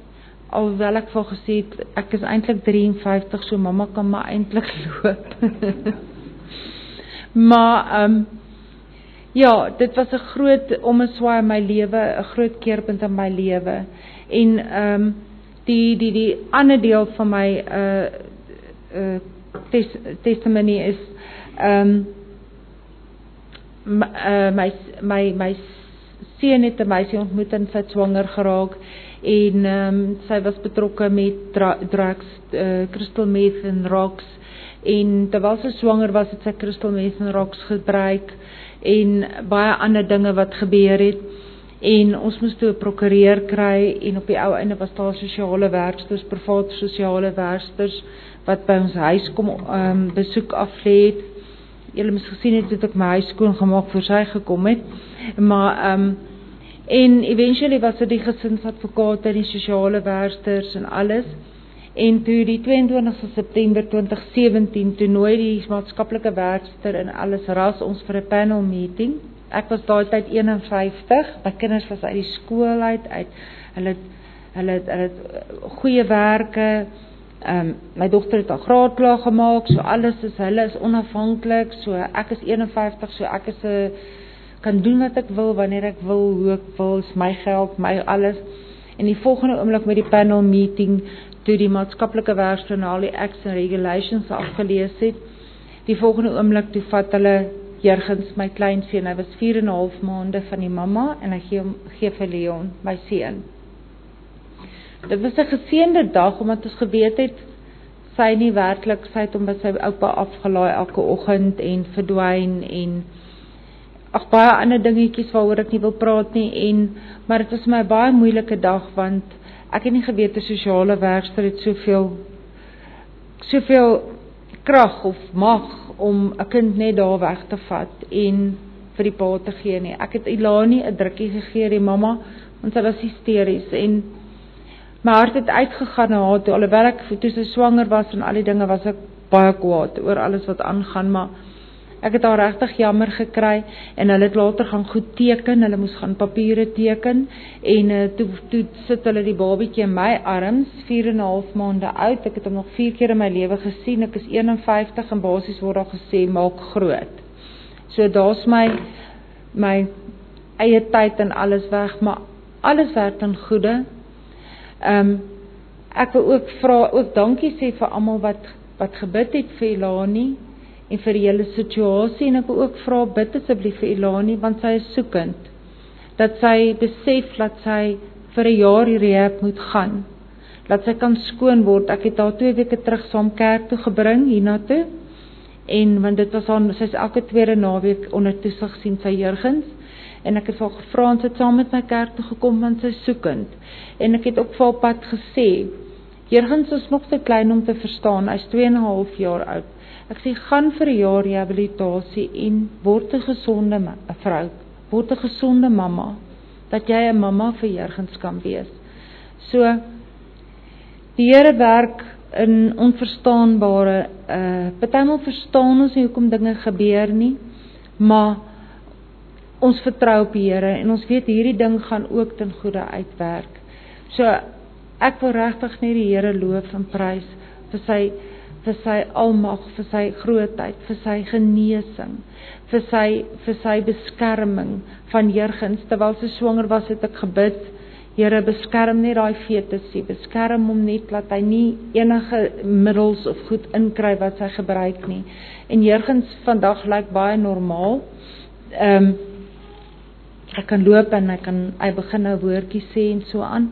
alhoewel ek vir gesê het ek is eintlik 53 so mamma kan maar eintlik loop. maar ehm um, ja, dit was 'n groot omswaai in my lewe, 'n groot keerpunt in my lewe en ehm um, die die die ander deel van my uh uh tes, testimony is ehm um, uh, my my my seun het 'n meisie ontmoet en sy swanger geraak en ehm um, sy was betrokke met drugs uh, crystal meth en rocks en terwyl sy swanger was het sy crystal meth en rocks gebruik en baie ander dinge wat gebeur het en ons moes toe 'n prokureur kry en op die ou einde was daar sosiale werksters, privaat sosiale werksters wat by ons huis kom ehm um, besoek aflê het. Julle moes gesien het dat ek my huis skoon gemaak voor sy gekom het. Maar ehm um, en eventually was dit die gesinsadvokate die sosiale werksters en alles. En toe die 22 September 2017 toe nooi die maatskaplike werkster en alles ras ons vir 'n panel meeting ek was daai tyd 51. My kinders was uit die skool uit uit. Hulle hulle hulle het eh, goeie werke. Ehm um, my dogter het haar graad klaar gemaak. So alles is hulle is onafhanklik. So ek is 51, so ek is 'n kan doen wat ek wil wanneer ek wil, hoe ek wil, is my geld, my alles. En die volgende oomblik met die panel meeting toe die maatskaplike werkster na al die acts and regulations afgelees het, die volgende oomblik toe vat hulle Jurgens my kleinseun, hy was 4 en 'n half maande van die mamma en hy gee hom gee vir Leon, my seun. Dit was 'n geseënde dag omdat ons geweet het sy nie werklik sy het hom by sy oupa afgelaai elke oggend en verdwyn en ag baie ander dingetjies waaroor ek nie wil praat nie en maar dit was vir my baie moeilike dag want ek het nie geweet 'n sosiale werker het soveel soveel krag of mag om 'n kind net daar weg te vat en vir die pa te gee nie. Ek het Ilani 'n drukkie gegee, die mamma, want sy was hysteries en my hart het uitgegaan na haar toe alhoewel ek toe sy swanger was en al die dinge was ek baie kwaad oor alles wat aangaan, maar ek het haar regtig jammer gekry en hulle het later gaan goed teken, hulle moes gaan papiere teken en uh, toe toe sit hulle die babatjie in my arms, 4 en 'n half maande oud. Ek het hom nog 4 keer in my lewe gesien. Ek is 51 en basies word daar gesê maak groot. So daar's my my eie tyd en alles weg, maar alles werk ten goeie. Ehm um, ek wil ook vra ook dankie sê vir almal wat wat gebid het vir Elani en vir hele situasie en ek wil ook vra bid asseblief vir Elani want sy is soekend dat sy besef dat sy vir 'n jaar hierdie moet gaan dat sy kan skoon word ek het haar 2 weke terug saam kerk toe gebring hiernatoe en want dit was aan sy's elke tweede naweek onder toesig sien sy jurgens en ek het vir haar gevra om sy saam met my kerk toe gekom want sy soekend en ek het ook vir haar pad gesê Jurgens is nog te klein om te verstaan. Hy's 2 en 'n half jaar oud. Ek sê gaan vir 'n jaar rehabilitasie en word 'n gesonde vrou, word 'n gesonde mamma dat jy 'n mamma vir Jurgens kan wees. So die Here werk in onverstaanbare uh partymal verstaan ons nie hoekom dinge gebeur nie, maar ons vertrou op die Here en ons weet hierdie ding gaan ook ten goeie uitwerk. So Ek wil regtig net die Here loof en prys vir sy vir sy almag, vir sy grootheid, vir sy genesing, vir sy vir sy beskerming van Jurgens terwyl sy swanger was het ek gebid. Here beskerm net daai fetusie, beskerm hom net dat hy nie enige middels of goed inkry wat sy gebruik nie. En Jurgens vandag lyk baie normaal. Ehm um, ek kan loop en ek kan hy begin nou woordjies sê en so aan.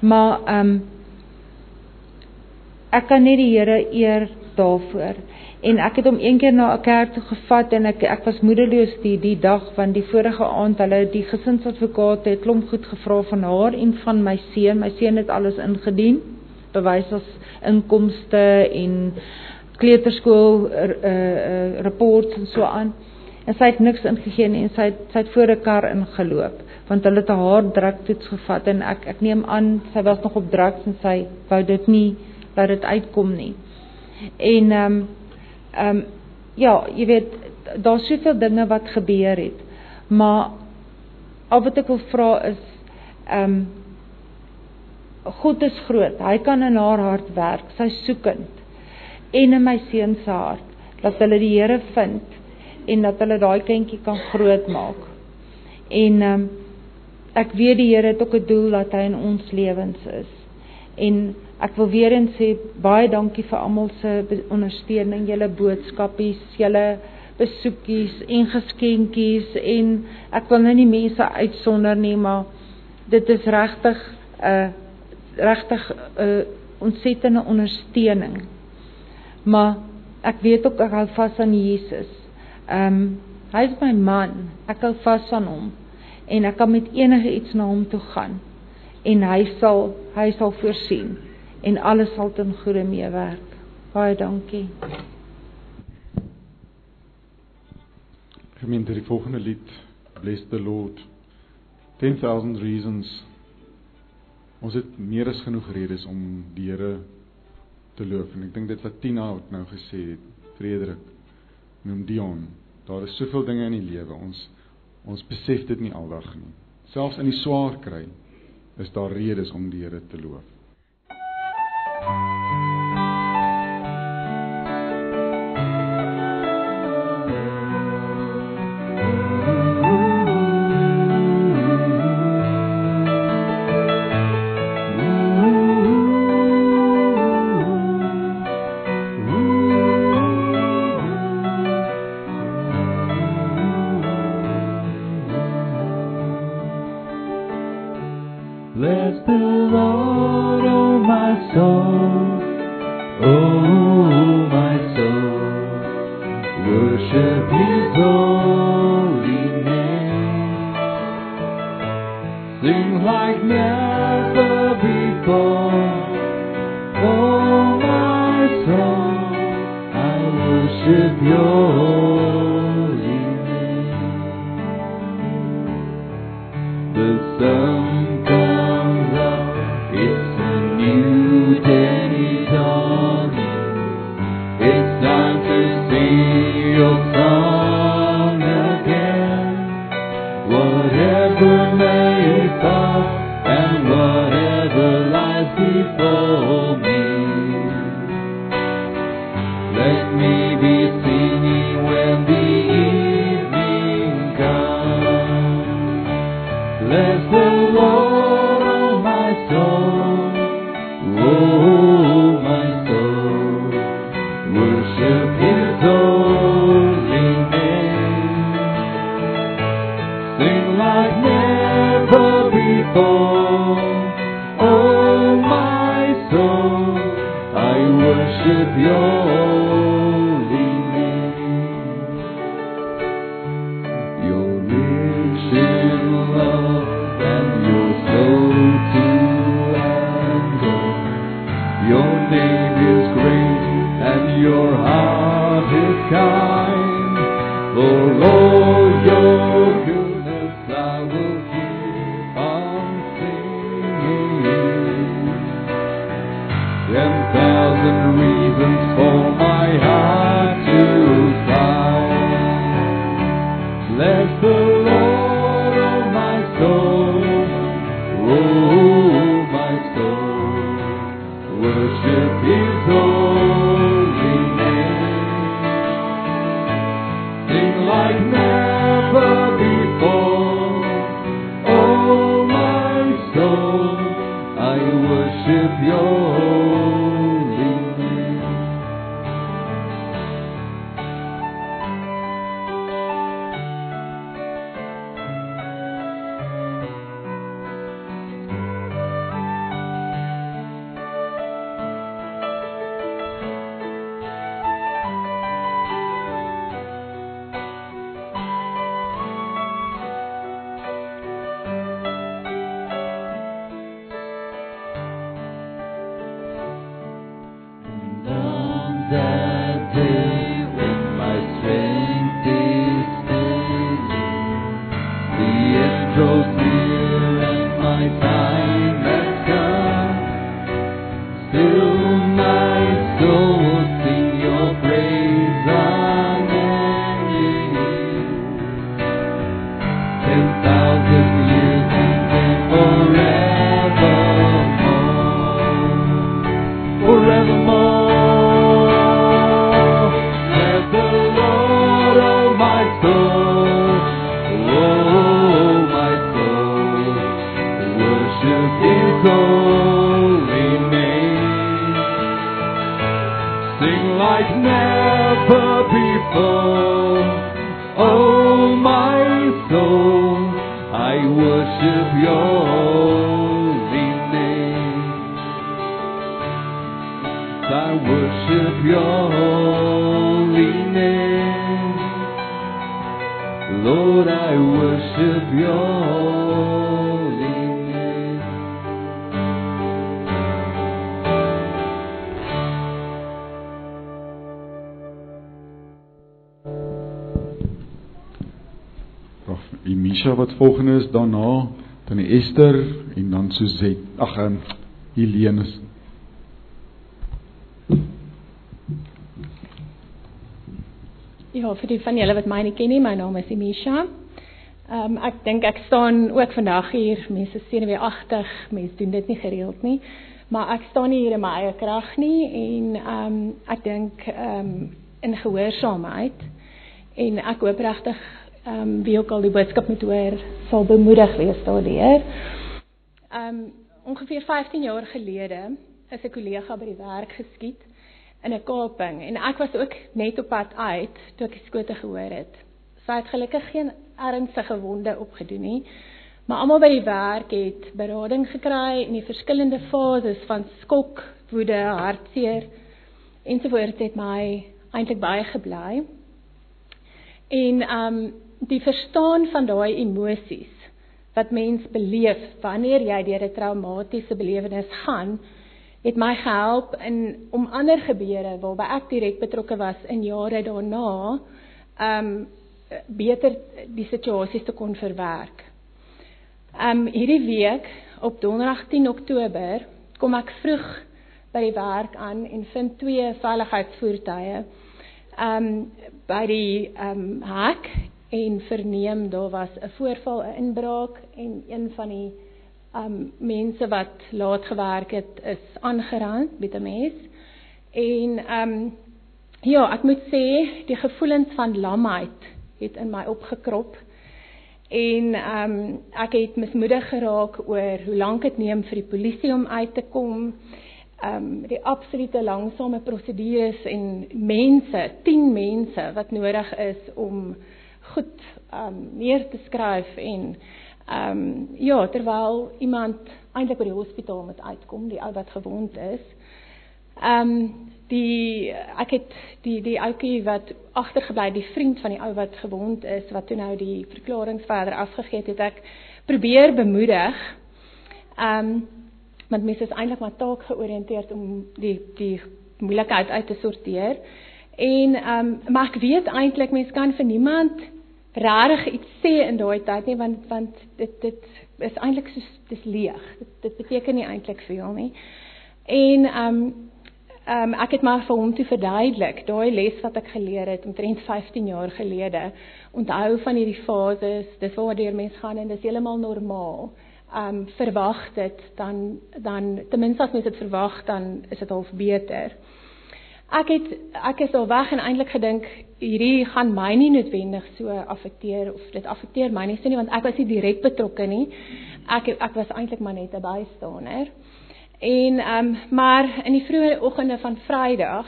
Maar ehm um, ek kan net die Here eer daarvoor. En ek het hom een keer na 'n kerk toe gevat en ek ek was moedeloos die die dag want die vorige aand hulle die gesinsadvokaat het klomp goed gevra van haar en van my seun. My seun het alles ingedien. Bewys as inkomste en kleuterskool uh, uh, reports en so aan. En sy het niks ingegee nie en sy het sy het voor 'n kar ingeloop want hulle het haar druktoets gevat en ek ek neem aan sy was nog op drugs en sy wou dit nie laat dit uitkom nie. En ehm um, ehm um, ja, jy weet daar's soveel dinge wat gebeur het. Maar al wat ek wil vra is ehm um, God is groot. Hy kan in haar hart werk. Sy soekend en in my seun se hart dat hulle die Here vind en dat hulle daai kindjie kan grootmaak. En ehm um, ek weet die Here het ook 'n doel dat hy in ons lewens is. En ek wil weer eens sê baie dankie vir almal se ondersteuning, julle boodskapies, julle besoekies en geskenkies en ek wil nou nie mense uitsonder nie, maar dit is regtig 'n uh, regtig 'n uh, ontsettende ondersteuning. Maar ek weet ook ek hou vas aan Jesus. Ehm um, hy is my man. Ek hou vas aan hom en ek kan met enige iets na hom toe gaan en hy sal hy sal voorsien en alles sal ten goeie meewerk. Baie dankie. Gemeente die volgende lied Bless the Lord 10000 reasons Ons het meer as genoeg redes om die Here te loof en ek dink dit wat Tina ook nou gesê het, Frederik, noem Dion. Daar is soveel dinge in die lewe. Ons Ons besef dit nie aldag nie. Selfs in die swaar kry is daar redes om die Here te loof. Thank you. Daarna, dan die Esther en dan Suzette. Ag, um, Helene. Ja, vir die van julle wat my nie ken nie, my naam is Emisha. Ehm um, ek dink ek staan ook vandag hier, mense sien weer agtig, mense doen dit nie gereeld nie, maar ek staan nie hier in my eie krag nie en ehm um, ek dink ehm um, in gehoorsaamheid en ek hoop regtig ehm um, wie ook al die boodskap moet hoor, sal bemoedig wees daardeur. Ehm um, ongeveer 15 jaar gelede is 'n kollega by die werk geskiet in 'n kaping en ek was ook net op pad uit toe ek die skote gehoor het. Sy het gelukkig geen ernstige wonde opgedoen nie, maar almal by die werk het berading gekry in die verskillende fases van skok, woede, hartseer ensovoorts het my eintlik baie gebly. En ehm um, die verstaan van daai emosies wat mens beleef wanneer jy deur 'n traumatiese belewenis gaan, het my gehelp in om ander gebeure waarby ek direk betrokke was in jare daarna, um, beter die situasies te kon verwerk. Um, hierdie week op Donderdag 10 Oktober kom ek vroeg by die werk aan en vind twee veiligheidsvoertuie um, by die um, hek en verneem daar was 'n voorval, 'n inbraak en een van die um mense wat laat gewerk het is aangerand met 'n mes. En um ja, ek moet sê die gevoelens van lamheid het in my opgekrop. En um ek het mismoedig geraak oor hoe lank dit neem vir die polisie om uit te kom. Um die absolute langsame prosedures en mense, 10 mense wat nodig is om goed um neer te skryf en Ehm um, ja, terwyl iemand eintlik by die hospitaal moet uitkom, die ou wat gewond is. Ehm um, die ek het die die ouetjie wat agtergebly, die vriend van die ou wat gewond is, wat toe nou die verklaring verder afgegee het, het ek probeer bemoedig. Ehm um, want mense is eintlik maar taak georiënteerd om die die moeilikheid uit te sorteer. En ehm um, maar ek weet eintlik mense kan vir niemand regtig iets sê in daai tyd nie want want dit dit is eintlik so dis leeg. Dit, dit beteken nie eintlik veel nie. En ehm um, ehm um, ek het maar vir hom toe verduidelik daai les wat ek geleer het omtrent 15 jaar gelede. Onthou van hierdie fases, dis waardeur mens gaan en dis heeltemal normaal. Ehm um, verwag dit dan dan ten minste as mens dit verwag dan is dit half beter ek het ek is al weg en eintlik gedink hierdie gaan my nie noodwendig so affekteer of dit affekteer my nie so nie want ek was nie direk betrokke nie. Ek ek was eintlik maar net 'n bystaaner. En ehm um, maar in die vroeë oggende van Vrydag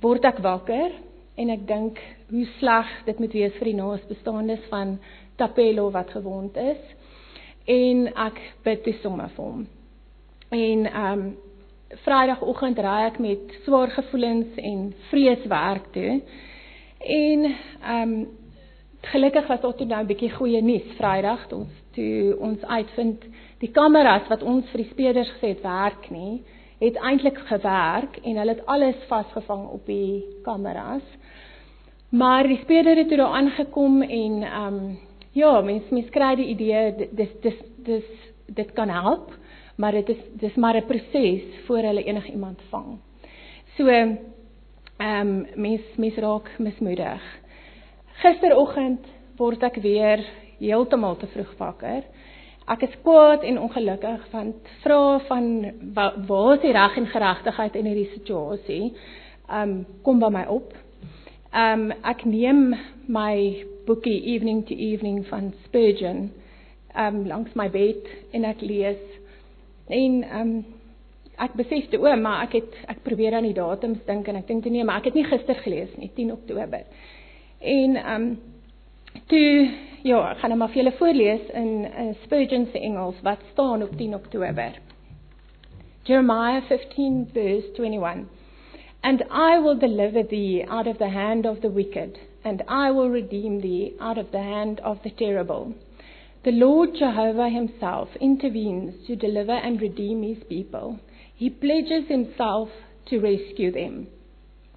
word ek wakker en ek dink hoe sleg dit moet wees vir die naasbestaandes van Tapelo wat gewond is. En ek bid toe sommer vir hom. En ehm um, Vrydagoggend ry ek met swaar gevoelens en vrees werk toe. En ehm um, gelukkig was daar toe nou 'n bietjie goeie nuus Vrydag toe ons toe ons uitvind die kameras wat ons vir die speerders gesê het werk nie, het eintlik gewerk en hulle het alles vasgevang op die kameras. Maar die speerder het toe daar aangekom en ehm um, ja, mens mens kry die idee dis dis dis dit kan help maar dit is dis maar 'n proses voor hulle enigiemand vang. So ehm um, mens mens raak mismoedig. Gisteroggend word ek weer heeltemal te vroeg wakker. Ek is kwaad en ongelukkig want vra van waar is die reg en geregtigheid in hierdie situasie? Ehm um, kom by my op. Ehm um, ek neem my boekie Evening to Evening van Spurgeon ehm um, langs my bed en ek lees En ehm um, ek besef toe, o, maar ek het ek probeer aan die datums dink en ek dink nee, maar ek het nie gister gelees nie, 10 Oktober. En ehm um, toe ja, ek gaan nou maar vir julle voorlees in uh, Spurgeon se Engels wat staan op 10 Oktober. Jeremiah 15 verse 21. And I will deliver thee out of the hand of the wicked, and I will redeem thee out of the hand of the terrible. The Lord Jehovah himself intervenes to deliver and redeem his people. He pledges himself to rescue them.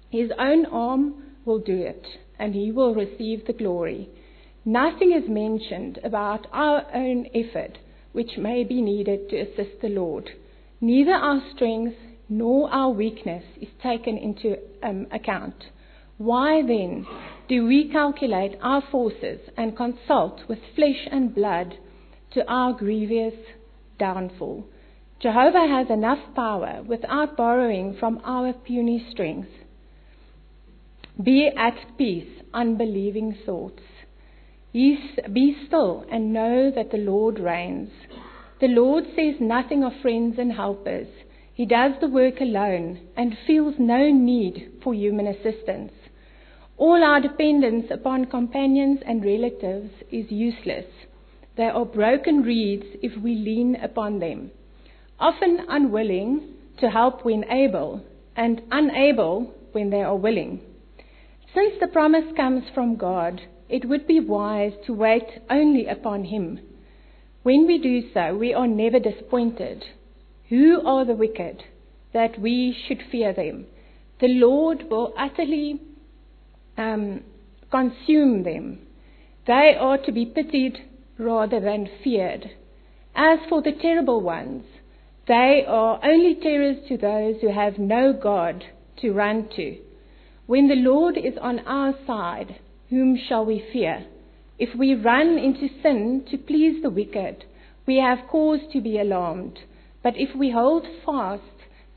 His own arm will do it, and he will receive the glory. Nothing is mentioned about our own effort which may be needed to assist the Lord. Neither our strength nor our weakness is taken into um, account. Why then do we calculate our forces and consult with flesh and blood to our grievous downfall. Jehovah has enough power without borrowing from our puny strength. Be at peace, unbelieving thoughts. Be still and know that the Lord reigns. The Lord says nothing of friends and helpers. He does the work alone and feels no need for human assistance. All our dependence upon companions and relatives is useless. They are broken reeds if we lean upon them. Often unwilling to help when able, and unable when they are willing. Since the promise comes from God, it would be wise to wait only upon Him. When we do so, we are never disappointed. Who are the wicked that we should fear them? The Lord will utterly um, consume them. They are to be pitied rather than feared. As for the terrible ones, they are only terrors to those who have no God to run to. When the Lord is on our side, whom shall we fear? If we run into sin to please the wicked, we have cause to be alarmed. But if we hold fast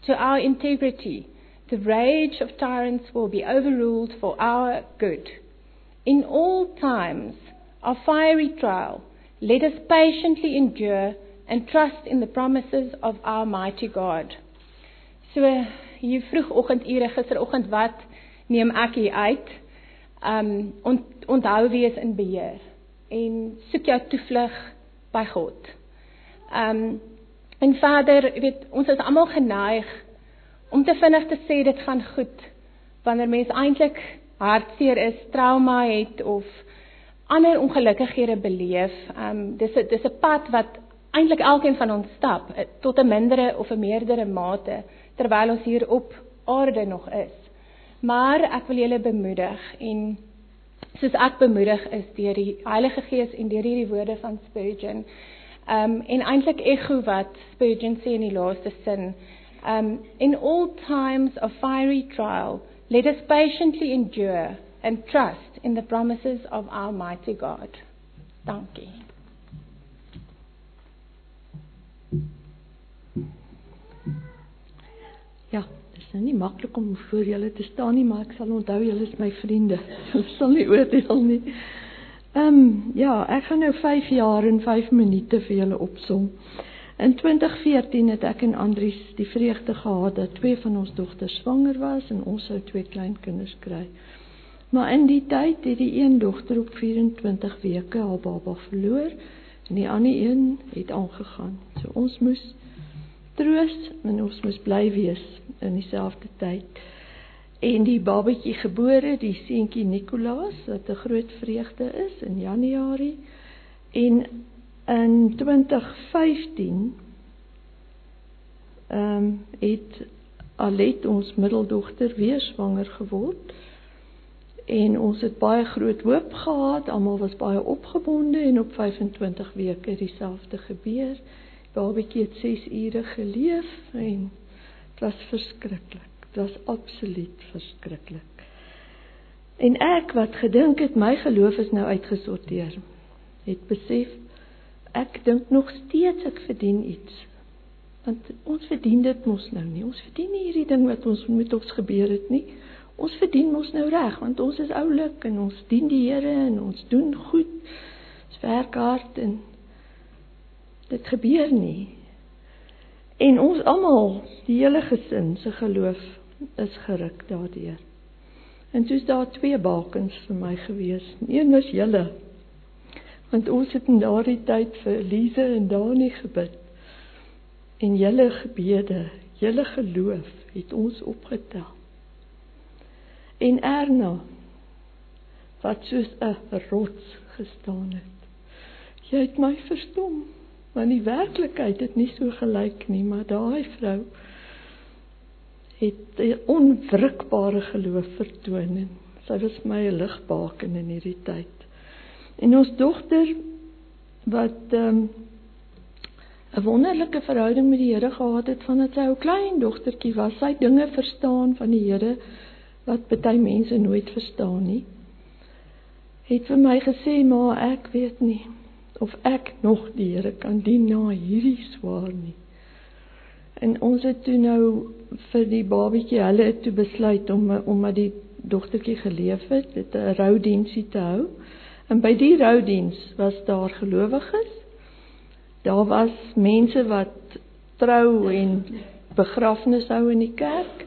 to our integrity, the rage of tyrants will be overruled for our good. In all times of fiery trial, let us patiently endure and trust in the promises of our mighty God. So hier vroegoggendure gisteroggend wat neem ek hier uit? Um ont, onthou wees in beheer en soek jou toevlug by God. Um en Vader, weet ons is almal geneig om te vinnig te sê dit gaan goed wanneer mens eintlik hartseer is, trauma het of ander ongelukkighede beleef. Um dis 'n dis 'n pad wat eintlik elkeen van ons stap eh, tot 'n mindere of 'n meerdere mate terwyl ons hier op aarde nog is. Maar ek wil julle bemoedig en soos ek bemoedig is deur die Heilige Gees en deur hierdie woorde van Spurgeon. Um en eintlik ekho wat Spurgeon sê in die laaste sin. Um in all times of fiery trial, let us patiently endure and trust in the promises of our mighty God. Dankie. Ja, dit is nou nie maklik om voor julle te staan nie, maar ek sal onthou julle is my vriende. Julle sal nie oordeel nie. Ehm um, ja, ek gaan nou 5 jaar en 5 minute vir julle opsom. In 2014 het ek en Andries die vreugde gehad dat twee van ons dogters swanger was en ons sou twee kleinkinders kry. Maar in die tyd het die een dogter op 24 weke haar baba verloor en die ander een het aangegaan. So ons moes troos en ons moes bly wees in dieselfde tyd. En die babatjie gebore, die seentjie Nicolaas, wat 'n groot vreugde is in Januarie. En in 2015 ehm um, het Alet ons middeldogter weer swanger geword. En ons het baie groot hoop gehad, almal was baie opgewonde en op 25 weke dieselfde gebeur. Babatjie het 6 ure geleef en dit was verskriklik. Dit was absoluut verskriklik. En ek wat gedink het my geloof is nou uitgesorteer, het besef ek dink nog steeds ek verdien iets. Want ons verdien dit mos nou nie. Ons verdien nie hierdie ding wat ons met ons gebeur het nie. Ons verdien mos nou reg want ons is oulik en ons dien die Here en ons doen goed. Ons werk hard en dit gebeur nie. En ons almal, die hele gesin se geloof is geruk daardeur. En soos daar twee bakens vir my gewees. Een was julle. Want ons het in daardie tyd vir Elise en Dani gebid. En julle gebede, julle geloof het ons opgetel. En Erna wat soos 'n rots gestaan het. Jy het my verstom want die werklikheid het nie so gelyk nie, maar daai vrou het 'n onwrikbare geloof vertoon en sy was my 'n ligbaken in hierdie tyd. En ons dogter wat ehm, 'n um, wonderlike verhouding met die Here gehad het vandat sy 'n klein dogtertjie was, sy dinge verstaan van die Here wat baie mense nooit verstaan nie. Het vir my gesê, "Maar ek weet nie of ek nog die Here kan dien na hierdie swaar nie. En ons het toe nou vir die babatjie, hulle toe besluit om omdat die dogtertjie geleef het, dit 'n roudiensie te hou. En by die roudiens was daar gelowiges. Daar was mense wat trou en begrafnis hou in die kerk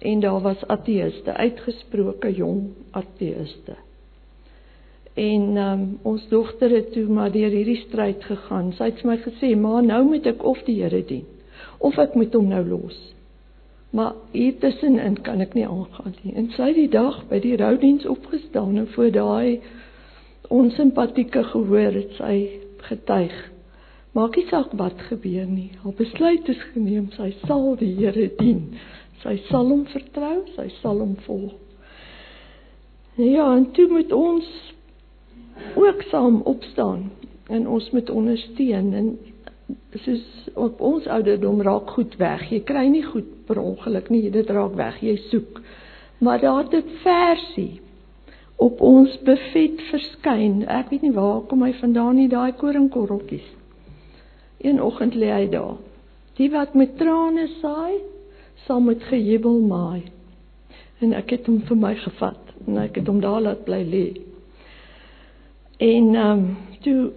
en daar was ateëste, uitgesproke jong ateëste. En um, ons dogter het toe maar deur hierdie stryd gegaan. Sy het vir my gesê, "Ma, nou moet ek of die Here dien of ek moet hom nou los." Maar hier tussenin kan ek nie aangaan nie. En sy het die dag by die roudiens opgestaan en voor daai onsimpatieke gehoor het sy getuig. Maak nie saak wat gebeur nie. Haar besluit is geneem. Sy sal die Here dien. Sy sal hom vertrou, sy sal hom volg. Ja, en toe moet ons ook saam opstaan en ons moet ondersteun en soos op ons ouderdom raak goed weg. Jy kry nie goed per ongeluk nie, dit raak weg. Jy soek. Maar daar het 'n versie op ons buffet verskyn. Ek weet nie waar kom hy vandaan nie, daai koringkorreltjies. Een oggend lê hy daar. Die wat met trane saai, sal met gejubel maai. En ek het hom vir my gevat en ek het hom daar laat bly lê. En ehm um, toe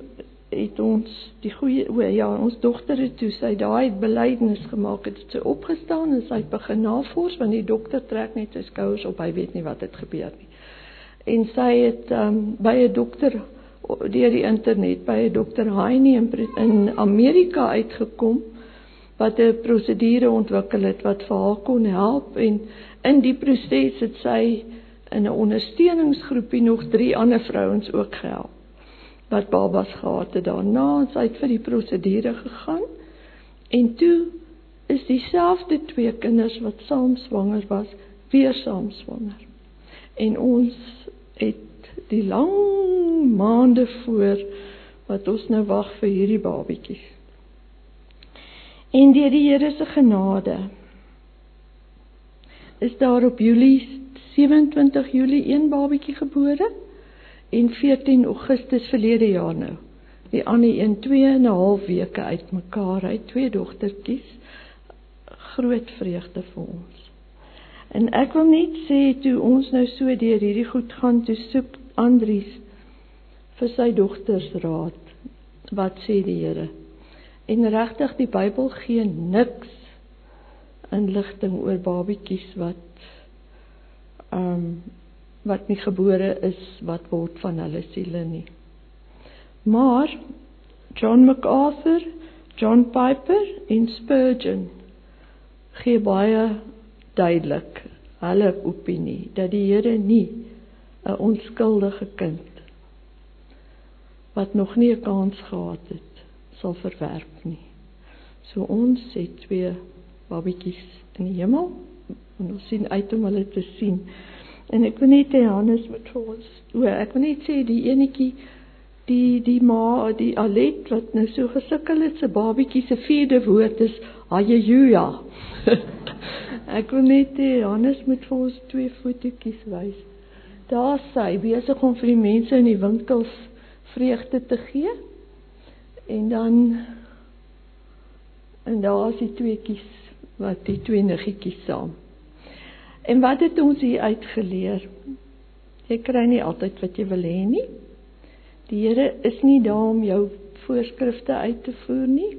het ons die goeie o ja, ons dogter het toe sy daai belydenis gemaak het, het sy opgestaan en sy het begin navors want die dokter trek net sy skouers op, hy weet nie wat het gebeur nie. En sy het um, by 'n dokter deur die internet by 'n dokter Heini in, in Amerika uitgekom wat 'n prosedure ontwikkel het wat vir haar kon help en in die proses het sy in 'n ondersteuningsgroepie nog drie ander vrouens ook gehelp. wat babas gehad het daarna sy het vir die prosedure gegaan. En toe is dieselfde twee kinders wat saam swanger was, weer saam swanger. En ons het die lang maande voor wat ons nou wag vir hierdie babatjies. En deur die Here se genade is daar op Julie 27 Julie een babatjie gebore en 14 Augustus verlede jaar nou. Die ander een 2 en 'n half weke uitmekaar, hy twee dogtertjies. Groot vreugde vir ons. En ek wil net sê toe ons nou so deur hierdie goed gaan toe soek Andries vir sy dogters raad. Wat sê die Here? En regtig die Bybel gee niks inligting oor babatjies wat ehm um, wat nie gebore is wat word van hulle siele nie. Maar John MacArthur, John Piper en Spurgeon gee baie duidelik hulle opinie dat die Here nie 'n onskuldige kind wat nog nie 'n kans gehad het sal verwerp nie. So ons het twee babatjies in die hemel en ons sien uit om hulle te sien. En ek wil net hê Hannes moet vir ons, o, ek wil net sê die enetjie die die ma, die Alet wat nou so gesukkel het se babatjie se vierde woord is haleluja. ek wil net hê Hannes moet vir ons twee fotootjies wys. Daar sy besig om vir die mense in die winkels vreugde te gee. En dan en daar is die tweeetjies wat die twee niggetjies saam. En wat het ons hier uitgeleer? Jy kry nie altyd wat jy wil hê nie. Die Here is nie daar om jou voorskrifte uit te voer nie,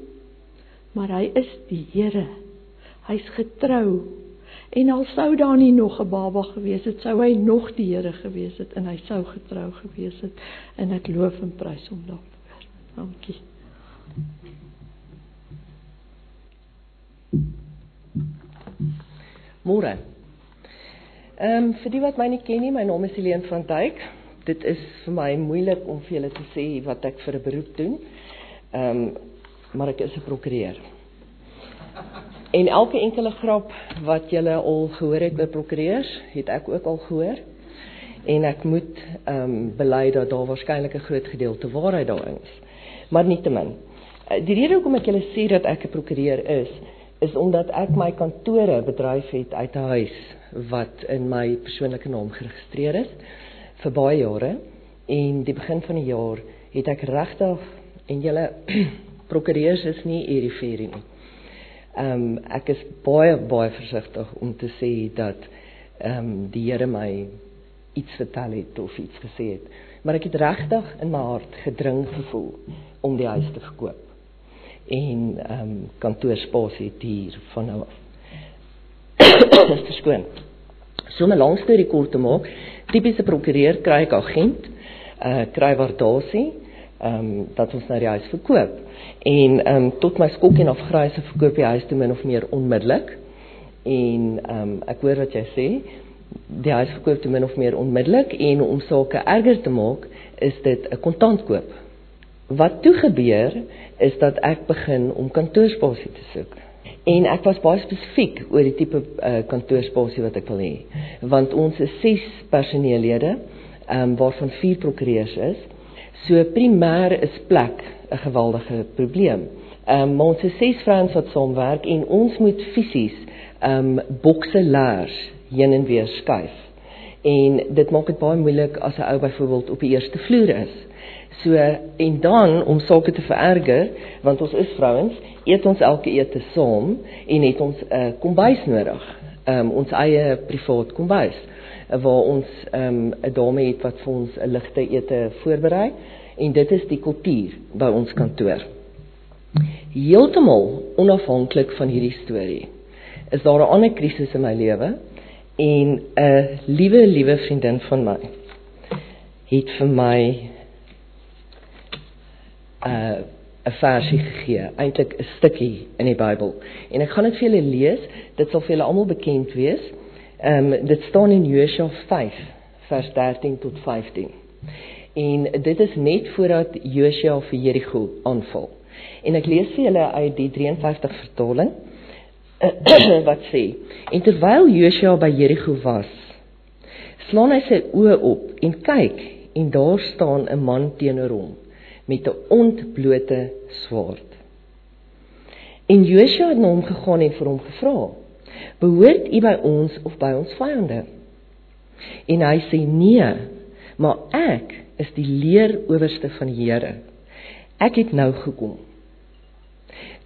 maar hy is die Here. Hy's getrou. En al sou daar nie nog 'n baba gewees het, sou hy nog die Here gewees het en hy sou getrou gewees het en ek loof en prys hom daarvoor. Dankie. Môre. Ehm um, vir die wat my nie ken nie, my naam is Helene van Duyk. Dit is vir my moeilik om vir julle te sê wat ek vir 'n beroep doen. Ehm um, maar ek is 'n prokureur. En elke enkele grap wat julle al gehoor het by prokureurs, het ek ook al gehoor. En ek moet ehm um, bely dat daar waarskynlik 'n groot gedeelte waarheid daarin is. Maar nietemin. Eh, die rede hoekom ek julle sê dat ek 'n prokureur is, is omdat ek my kantore bedryf het uit 'n huis wat in my persoonlike naam geregistreer is vir baie jare en die begin van die jaar het ek regtig en julle prokureurs is nie eriferie nie. Ehm um, ek is baie baie versigtig om te sê dat ehm um, die Here my iets vertel het of iets gesê het, maar ek het regtig in my hart gedring gevoel om die huis te verkoop en ehm um, kantoorspasie hier van nou af. Dis verskoon. So 'n lang storie kort te maak, tipiese prokureur kry ek agent, uh kry waardasie, ehm um, dat ons nou die huis verkoop. En ehm um, tot my skok en afgryse verkoop die huis te min of meer onmiddellik. En ehm um, ek hoor wat jy sê, die huis verkoop te min of meer onmiddellik en om sake erger te maak, is dit 'n kontantkoop. Wat toe gebeur is dat ek begin om kantoorspasie te soek. En ek was baie spesifiek oor die tipe uh, kantoorspasie wat ek wil hê. Want ons is 6 personeellede, ehm um, waarvan 4 prokureurs is. So primêr is plek 'n geweldige probleem. Ehm um, ons is 6 vrouens wat saamwerk en ons moet fisies ehm um, bokse laers heen en weer skuif. En dit maak dit baie moeilik as 'n ou byvoorbeeld op die eerste vloer is. So en dan om sake te vererger, want ons is vrouens, eet ons elke ete saam en het ons 'n uh, kombuis nodig. Um ons eie privaat kombuis waar ons um 'n dame het wat vir ons 'n ligte ete voorberei en dit is die kultuur by ons kantoor. Heeltemal onafhanklik van hierdie storie is daar 'n ander krisis in my lewe en 'n liewe liewe vriendin van my het vir my uh, 'n versie gegee, eintlik 'n stukkie in die Bybel. En ek gaan dit vir julle lees. Dit sal vir julle almal bekend wees. Ehm um, dit staan in Josua 5 vers 13 tot 15. En dit is net voordat Josua vir Jerigo aanval. En ek lees vir julle uit die 53 vertaling wat sê: En terwyl Josua by Jerigo was, slaan hy sy oë op en kyk en daar staan 'n man teenoor hom met 'n ontblote swaard. En Josua het na hom gegaan en vir hom gevra: "Behoort u by ons of by ons vyande?" En hy sê: "Nee, maar ek is die leeroowerste van die Here. Ek het nou gekom."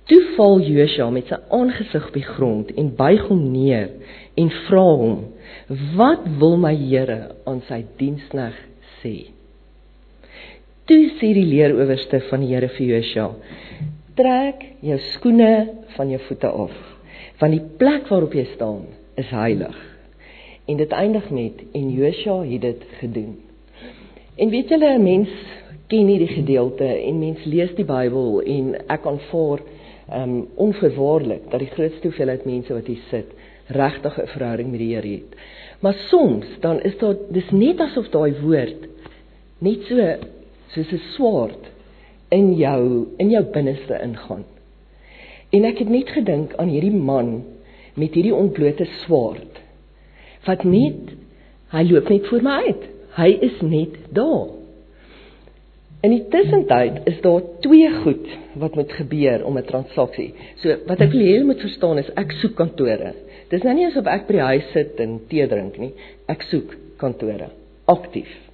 Toe val Josua met sy aangesig op die grond en buig hom neer en vra hom: "Wat wil my Here aan sy dienskneg sê?" Toe sê die leeroowerste van die Here vir Josua: "Trek jou skoene van jou voete af, want die plek waarop jy staan is heilig." En dit eindig met en Josua het dit gedoen. En weet julle, 'n mens ken hierdie gedeelte en mens lees die Bybel en ek aanvaar um onverwaarlik dat die grootste hoeveelheid mense wat hier sit regtig 'n verhouding met die Here het. Maar soms dan is daar dis net asof daai woord net so soos 'n swaard in jou in jou binneste ingaan. En ek het net gedink aan hierdie man met hierdie ontblote swaard wat net hy loop net voor my uit. Hy is net daar. In die tussentyd is daar twee goed wat moet gebeur om 'n transaksie. So wat ek wil hê jy moet verstaan is ek soek kantore. Dis nou nie asof ek by die huis sit en tee drink nie. Ek soek kantore aktief.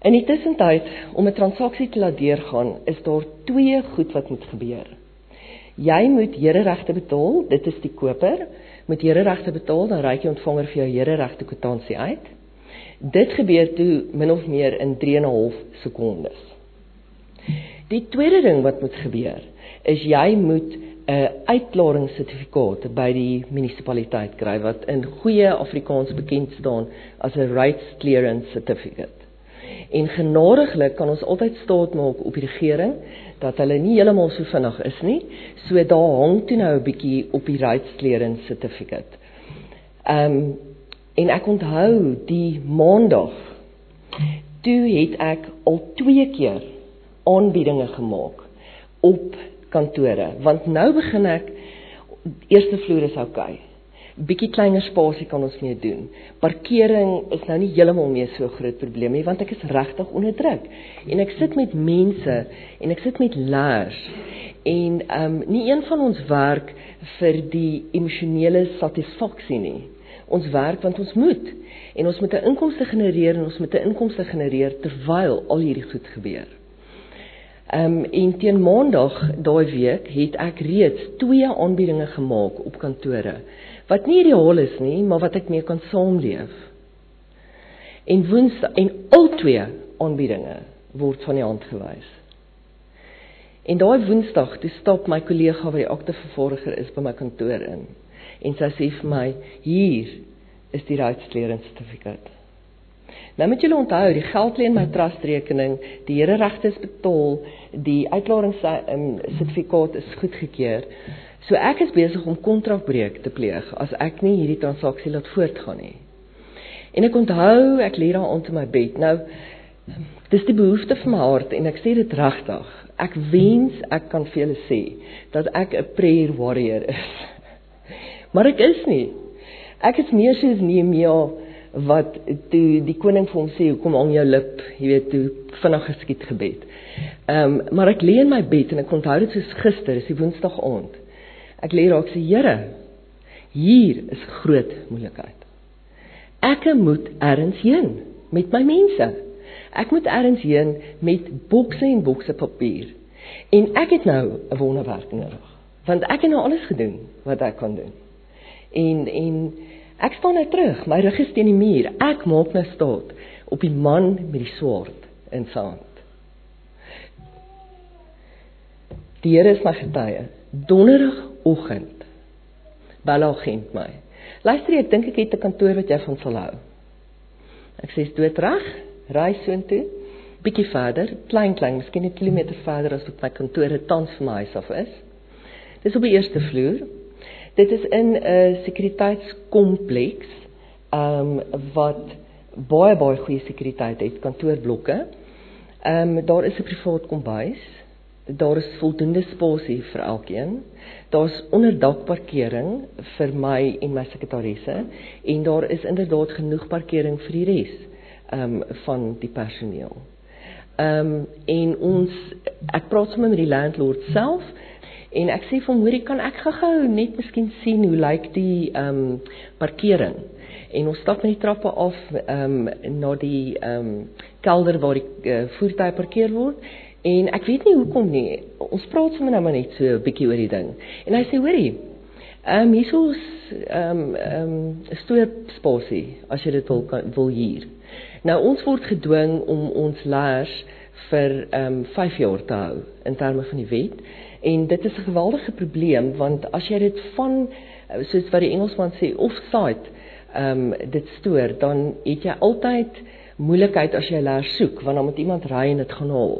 In die tussentyd om 'n transaksie te laat deurgaan, is daar twee goed wat moet gebeur. Jy moet hereregte betaal, dit is die koper, moet hereregte betaal, dan reik die ontvanger vir jou hereregte kwitansie uit. Dit gebeur toe min of meer in 3 en 'n half sekondes. Die tweede ding wat moet gebeur is jy moet 'n uitklaringssertifikaat by die munisipaliteit kry wat in goeie Afrikaans bekend staan as 'n rights clearance certificate. En genadiglik kan ons altyd staat maak op die regering dat hulle nie heeltemal so vinnig is nie. So daar hang toe nou 'n bietjie op die rights clearance certificate. Ehm um, En ek onthou die maandag toe het ek al twee keer aanbiedinge gemaak op kantore want nou begin ek eerste vloer is oukei. Bietjie kleiner spasie kan ons mee doen. Parkering is nou nie heeltemal meer so groot probleem nie want ek is regtig onder druk. En ek sit met mense en ek sit met leers en ehm um, nie een van ons werk vir die emosionele satisfaksie nie ons werk want ons moet en ons moet 'n inkomste genereer en ons moet 'n inkomste genereer terwyl al hierdie goed gebeur. Ehm um, en teen maandag daai week het ek reeds twee aanbiedinge gemaak op kantore wat nie ideaal is nie, maar wat ek mee kan saamleef. En woensdag en al twee aanbiedinge word van die hand gewys. En daai woensdag, toe stap my kollega wat die aktevervaardiger is by my kantoor in en sy sê vir my hier is die ruitsklering sertifikaat. Nou moet julle onthou, die geld lê in my trust rekening, die Here regte is betaal, die uitklarings um, sertifikaat is goedgekeur. So ek is besig om kontrakbreuk te pleeg as ek nie hierdie transaksie laat voortgaan nie. En ek onthou, ek lê daar onder my bed. Nou dis die behoefte van my hart en ek sê dit regtig. Ek wens ek kan vir julle sê dat ek 'n prayer warrior is. Maar ek is nie. Ek is meer soos Nehemia wat toe die koning vir hom sê kom aan jou lip, jy weet, toe vinnig geskied gebed. Ehm um, maar ek lê in my bed en ek onthou dit soos gister, is die Woensdag aand. Ek lê raak sê Here, hier is groot moeilikheid. Ek moet ergens heen met my mense. Ek moet ergens heen met bokse en bokse papier. En ek het nou 'n wonderwerk nodig, want ek het nou alles gedoen wat ek kan doen. En en ek staan nou terug, my rug is teen die muur. Ek maak nou staat op die man met die swaard in sy hand. Die Here is my getuie. Donderdagoggend bel agent my. Luister, ek dink ek het 'n kantoor wat jy van sal hou. Ek sê dit reg, ry soontoe. Bietjie verder, klein klein, miskien 'n kilometer verder as wat my kantoor tans vir my huis af is. Dis op die eerste vloer. Dit is in 'n sekuriteitskompleks um wat baie baie goeie sekuriteit het, kantoorblokke. Ehm um, daar is 'n privaat kombuis. Daar is voldoende spasie vir elkeen. Daar's onderdak parkering vir my en my sekretarisse en daar is inderdaad genoeg parkering vir die res ehm um, van die personeel. Ehm um, en ons ek praat sommer met die landlord self en ek sê vir hom hoorie kan ek gou-gou net miskien sien hoe lyk die ehm um, parkering en ons stap met die trappe af ehm um, na die ehm um, kelder waar die uh, voertuie parkeer word en ek weet nie hoekom nie. Ons praat sommer nou maar net so 'n bietjie oor die ding. En hy sê hoorie ehm um, hiersoos ehm um, ehm um, stoopspasie as jy dit wil kan, wil hier nou ons word gedwing om ons laers vir ehm um, 5 jaar te hou in terme van die wet. En dit is 'n geweldige probleem want as jy dit van soos wat die Engelsman sê offsite ehm um, dit stoor, dan het jy altyd moeilikheid as jy leer soek want dan moet iemand ry en dit gaan haal.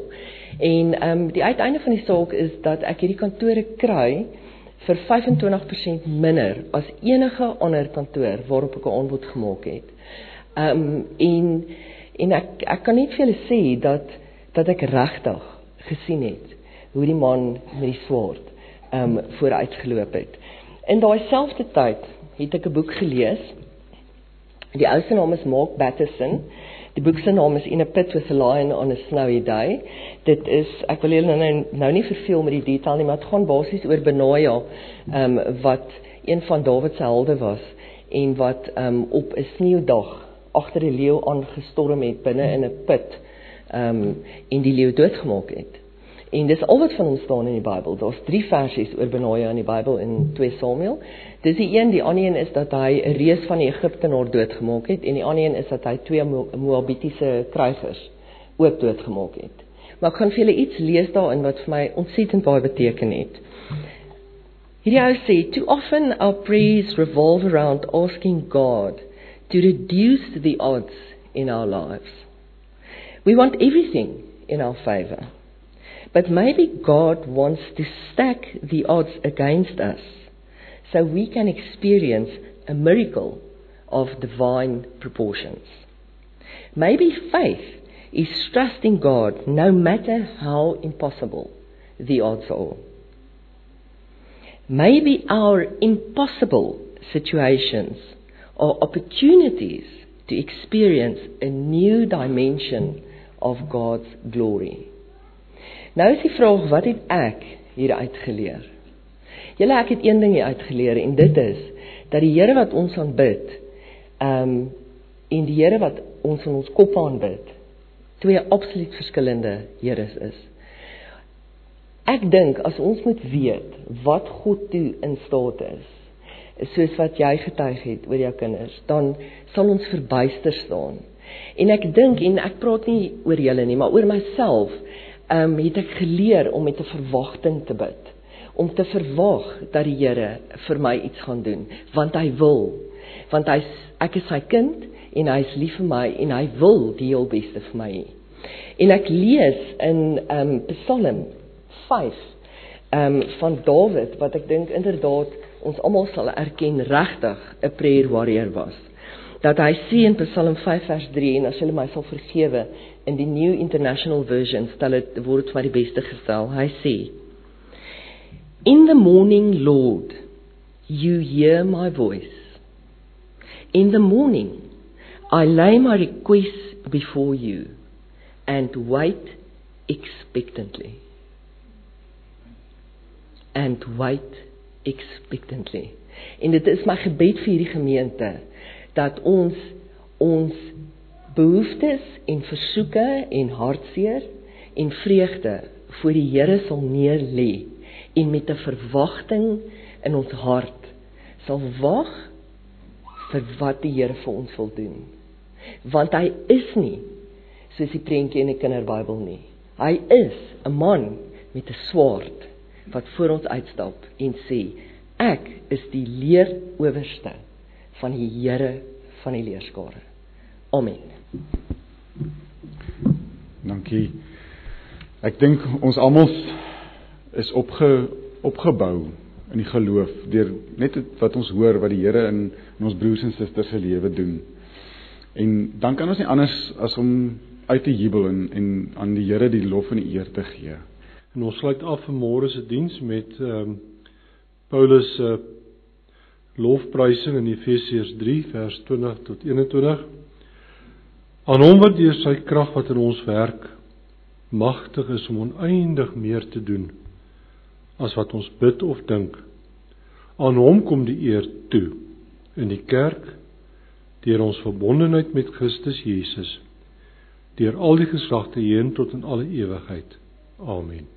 En ehm um, die uiteinde van die saak is dat ek hierdie kantore kry vir 25% minder as enige ander kantoor waarop ek 'n aanbod gemaak het. Ehm um, en en ek ek kan net vir julle sê dat dat ek regtig gesien het hoe die man met die swaard ehm um, vooruitgeloop het. In daai selfde tyd het ek 'n boek gelees Die ou se naam is Mark Batterson. Die boek se naam is In a Pit with a Lion on a Snowy Day. Dit is ek wil julle nou nou nie verveel met die detail nie, maar dit gaan basies oor Benaja, ehm um, wat een van Dawid se helde was en wat ehm um, op 'n sneeudag agter 'n leeu aangestorm het binne in 'n put ehm um, en die leeu doodgemaak het. En dis al wat van hom staan in die Bybel. Daar's 3 versies oor Benaja in die Bybel in 2 Samuel. Dis die een, die ander een is dat hy 'n reus van die Egiptenaar doodgemaak het en die ander een is dat hy twee Moabitiese krygers ook doodgemaak het. Maar ek kan vir julle iets lees daarin wat vir my ontsettend baie beteken het. Hierdie ou sê, "Too often our prayers revolve around asking God to reduce the odds in our lives. We want everything in our favor." But maybe God wants to stack the odds against us so we can experience a miracle of divine proportions. Maybe faith is trusting God no matter how impossible the odds are. Maybe our impossible situations are opportunities to experience a new dimension of God's glory. Nou is die vraag, wat het ek hier uitgeleer? Julle ek het een ding hier uitgeleer en dit is dat die Here wat ons aanbid, ehm um, en die Here wat ons in ons kop aanbid, twee absoluut verskillende Heres is. Ek dink as ons moet weet wat God toe in staat is, soos wat jy getuig het oor jou kinders, dan sal ons verbuister staan. En ek dink en ek praat nie oor julle nie, maar oor myself ehm um, het ek geleer om met 'n verwagting te bid. Om te verwag dat die Here vir my iets gaan doen, want hy wil. Want hy ek is sy kind en hy is lief vir my en hy wil die heel beste vir my hê. En ek lees in ehm um, Psalm 5 ehm um, van Dawid wat ek dink inderdaad ons almal sal erken regtig 'n prayer warrior was. Dat hy sê in Psalm 5 vers 3 en as hulle my sal vergewe, in die New International Version stel dit word vir die beste gestel. Hy sê: In the morning, Lord, you hear my voice. In the morning, I lay my request before you and wait expectantly. And wait expectantly. En dit is my gebed vir hierdie gemeente dat ons ons behoeftes en versoeke en hartseer en vreugde voor die Here sal neer lê en met 'n verwagting in ons hart sal wag vir wat die Here vir ons wil doen. Want hy is nie soos die prentjie in die kinderbybel nie. Hy is 'n man met 'n swaard wat voor ons uitstap en sê ek is die leerowerste van die Here van die leerskare. Amen. Dankie. Ek dink ons almal is opge opgebou in die geloof deur net wat ons hoor wat die Here in in ons broers en susters se lewe doen. En dan kan ons nie anders as om uit te jubel en en aan die Here die lof en die eer te gee. En ons sluit af vanmôre se diens met ehm um, Paulus se uh, lofprysing in Efesiërs 3 vers 20 tot 21. Aan hom wat deur sy krag wat in ons werk magtig is om oneindig meer te doen as wat ons bid of dink. Aan hom kom die eer toe in die kerk deur ons verbondenheid met Christus Jesus deur al die geslagte heen tot in alle ewigheid. Amen.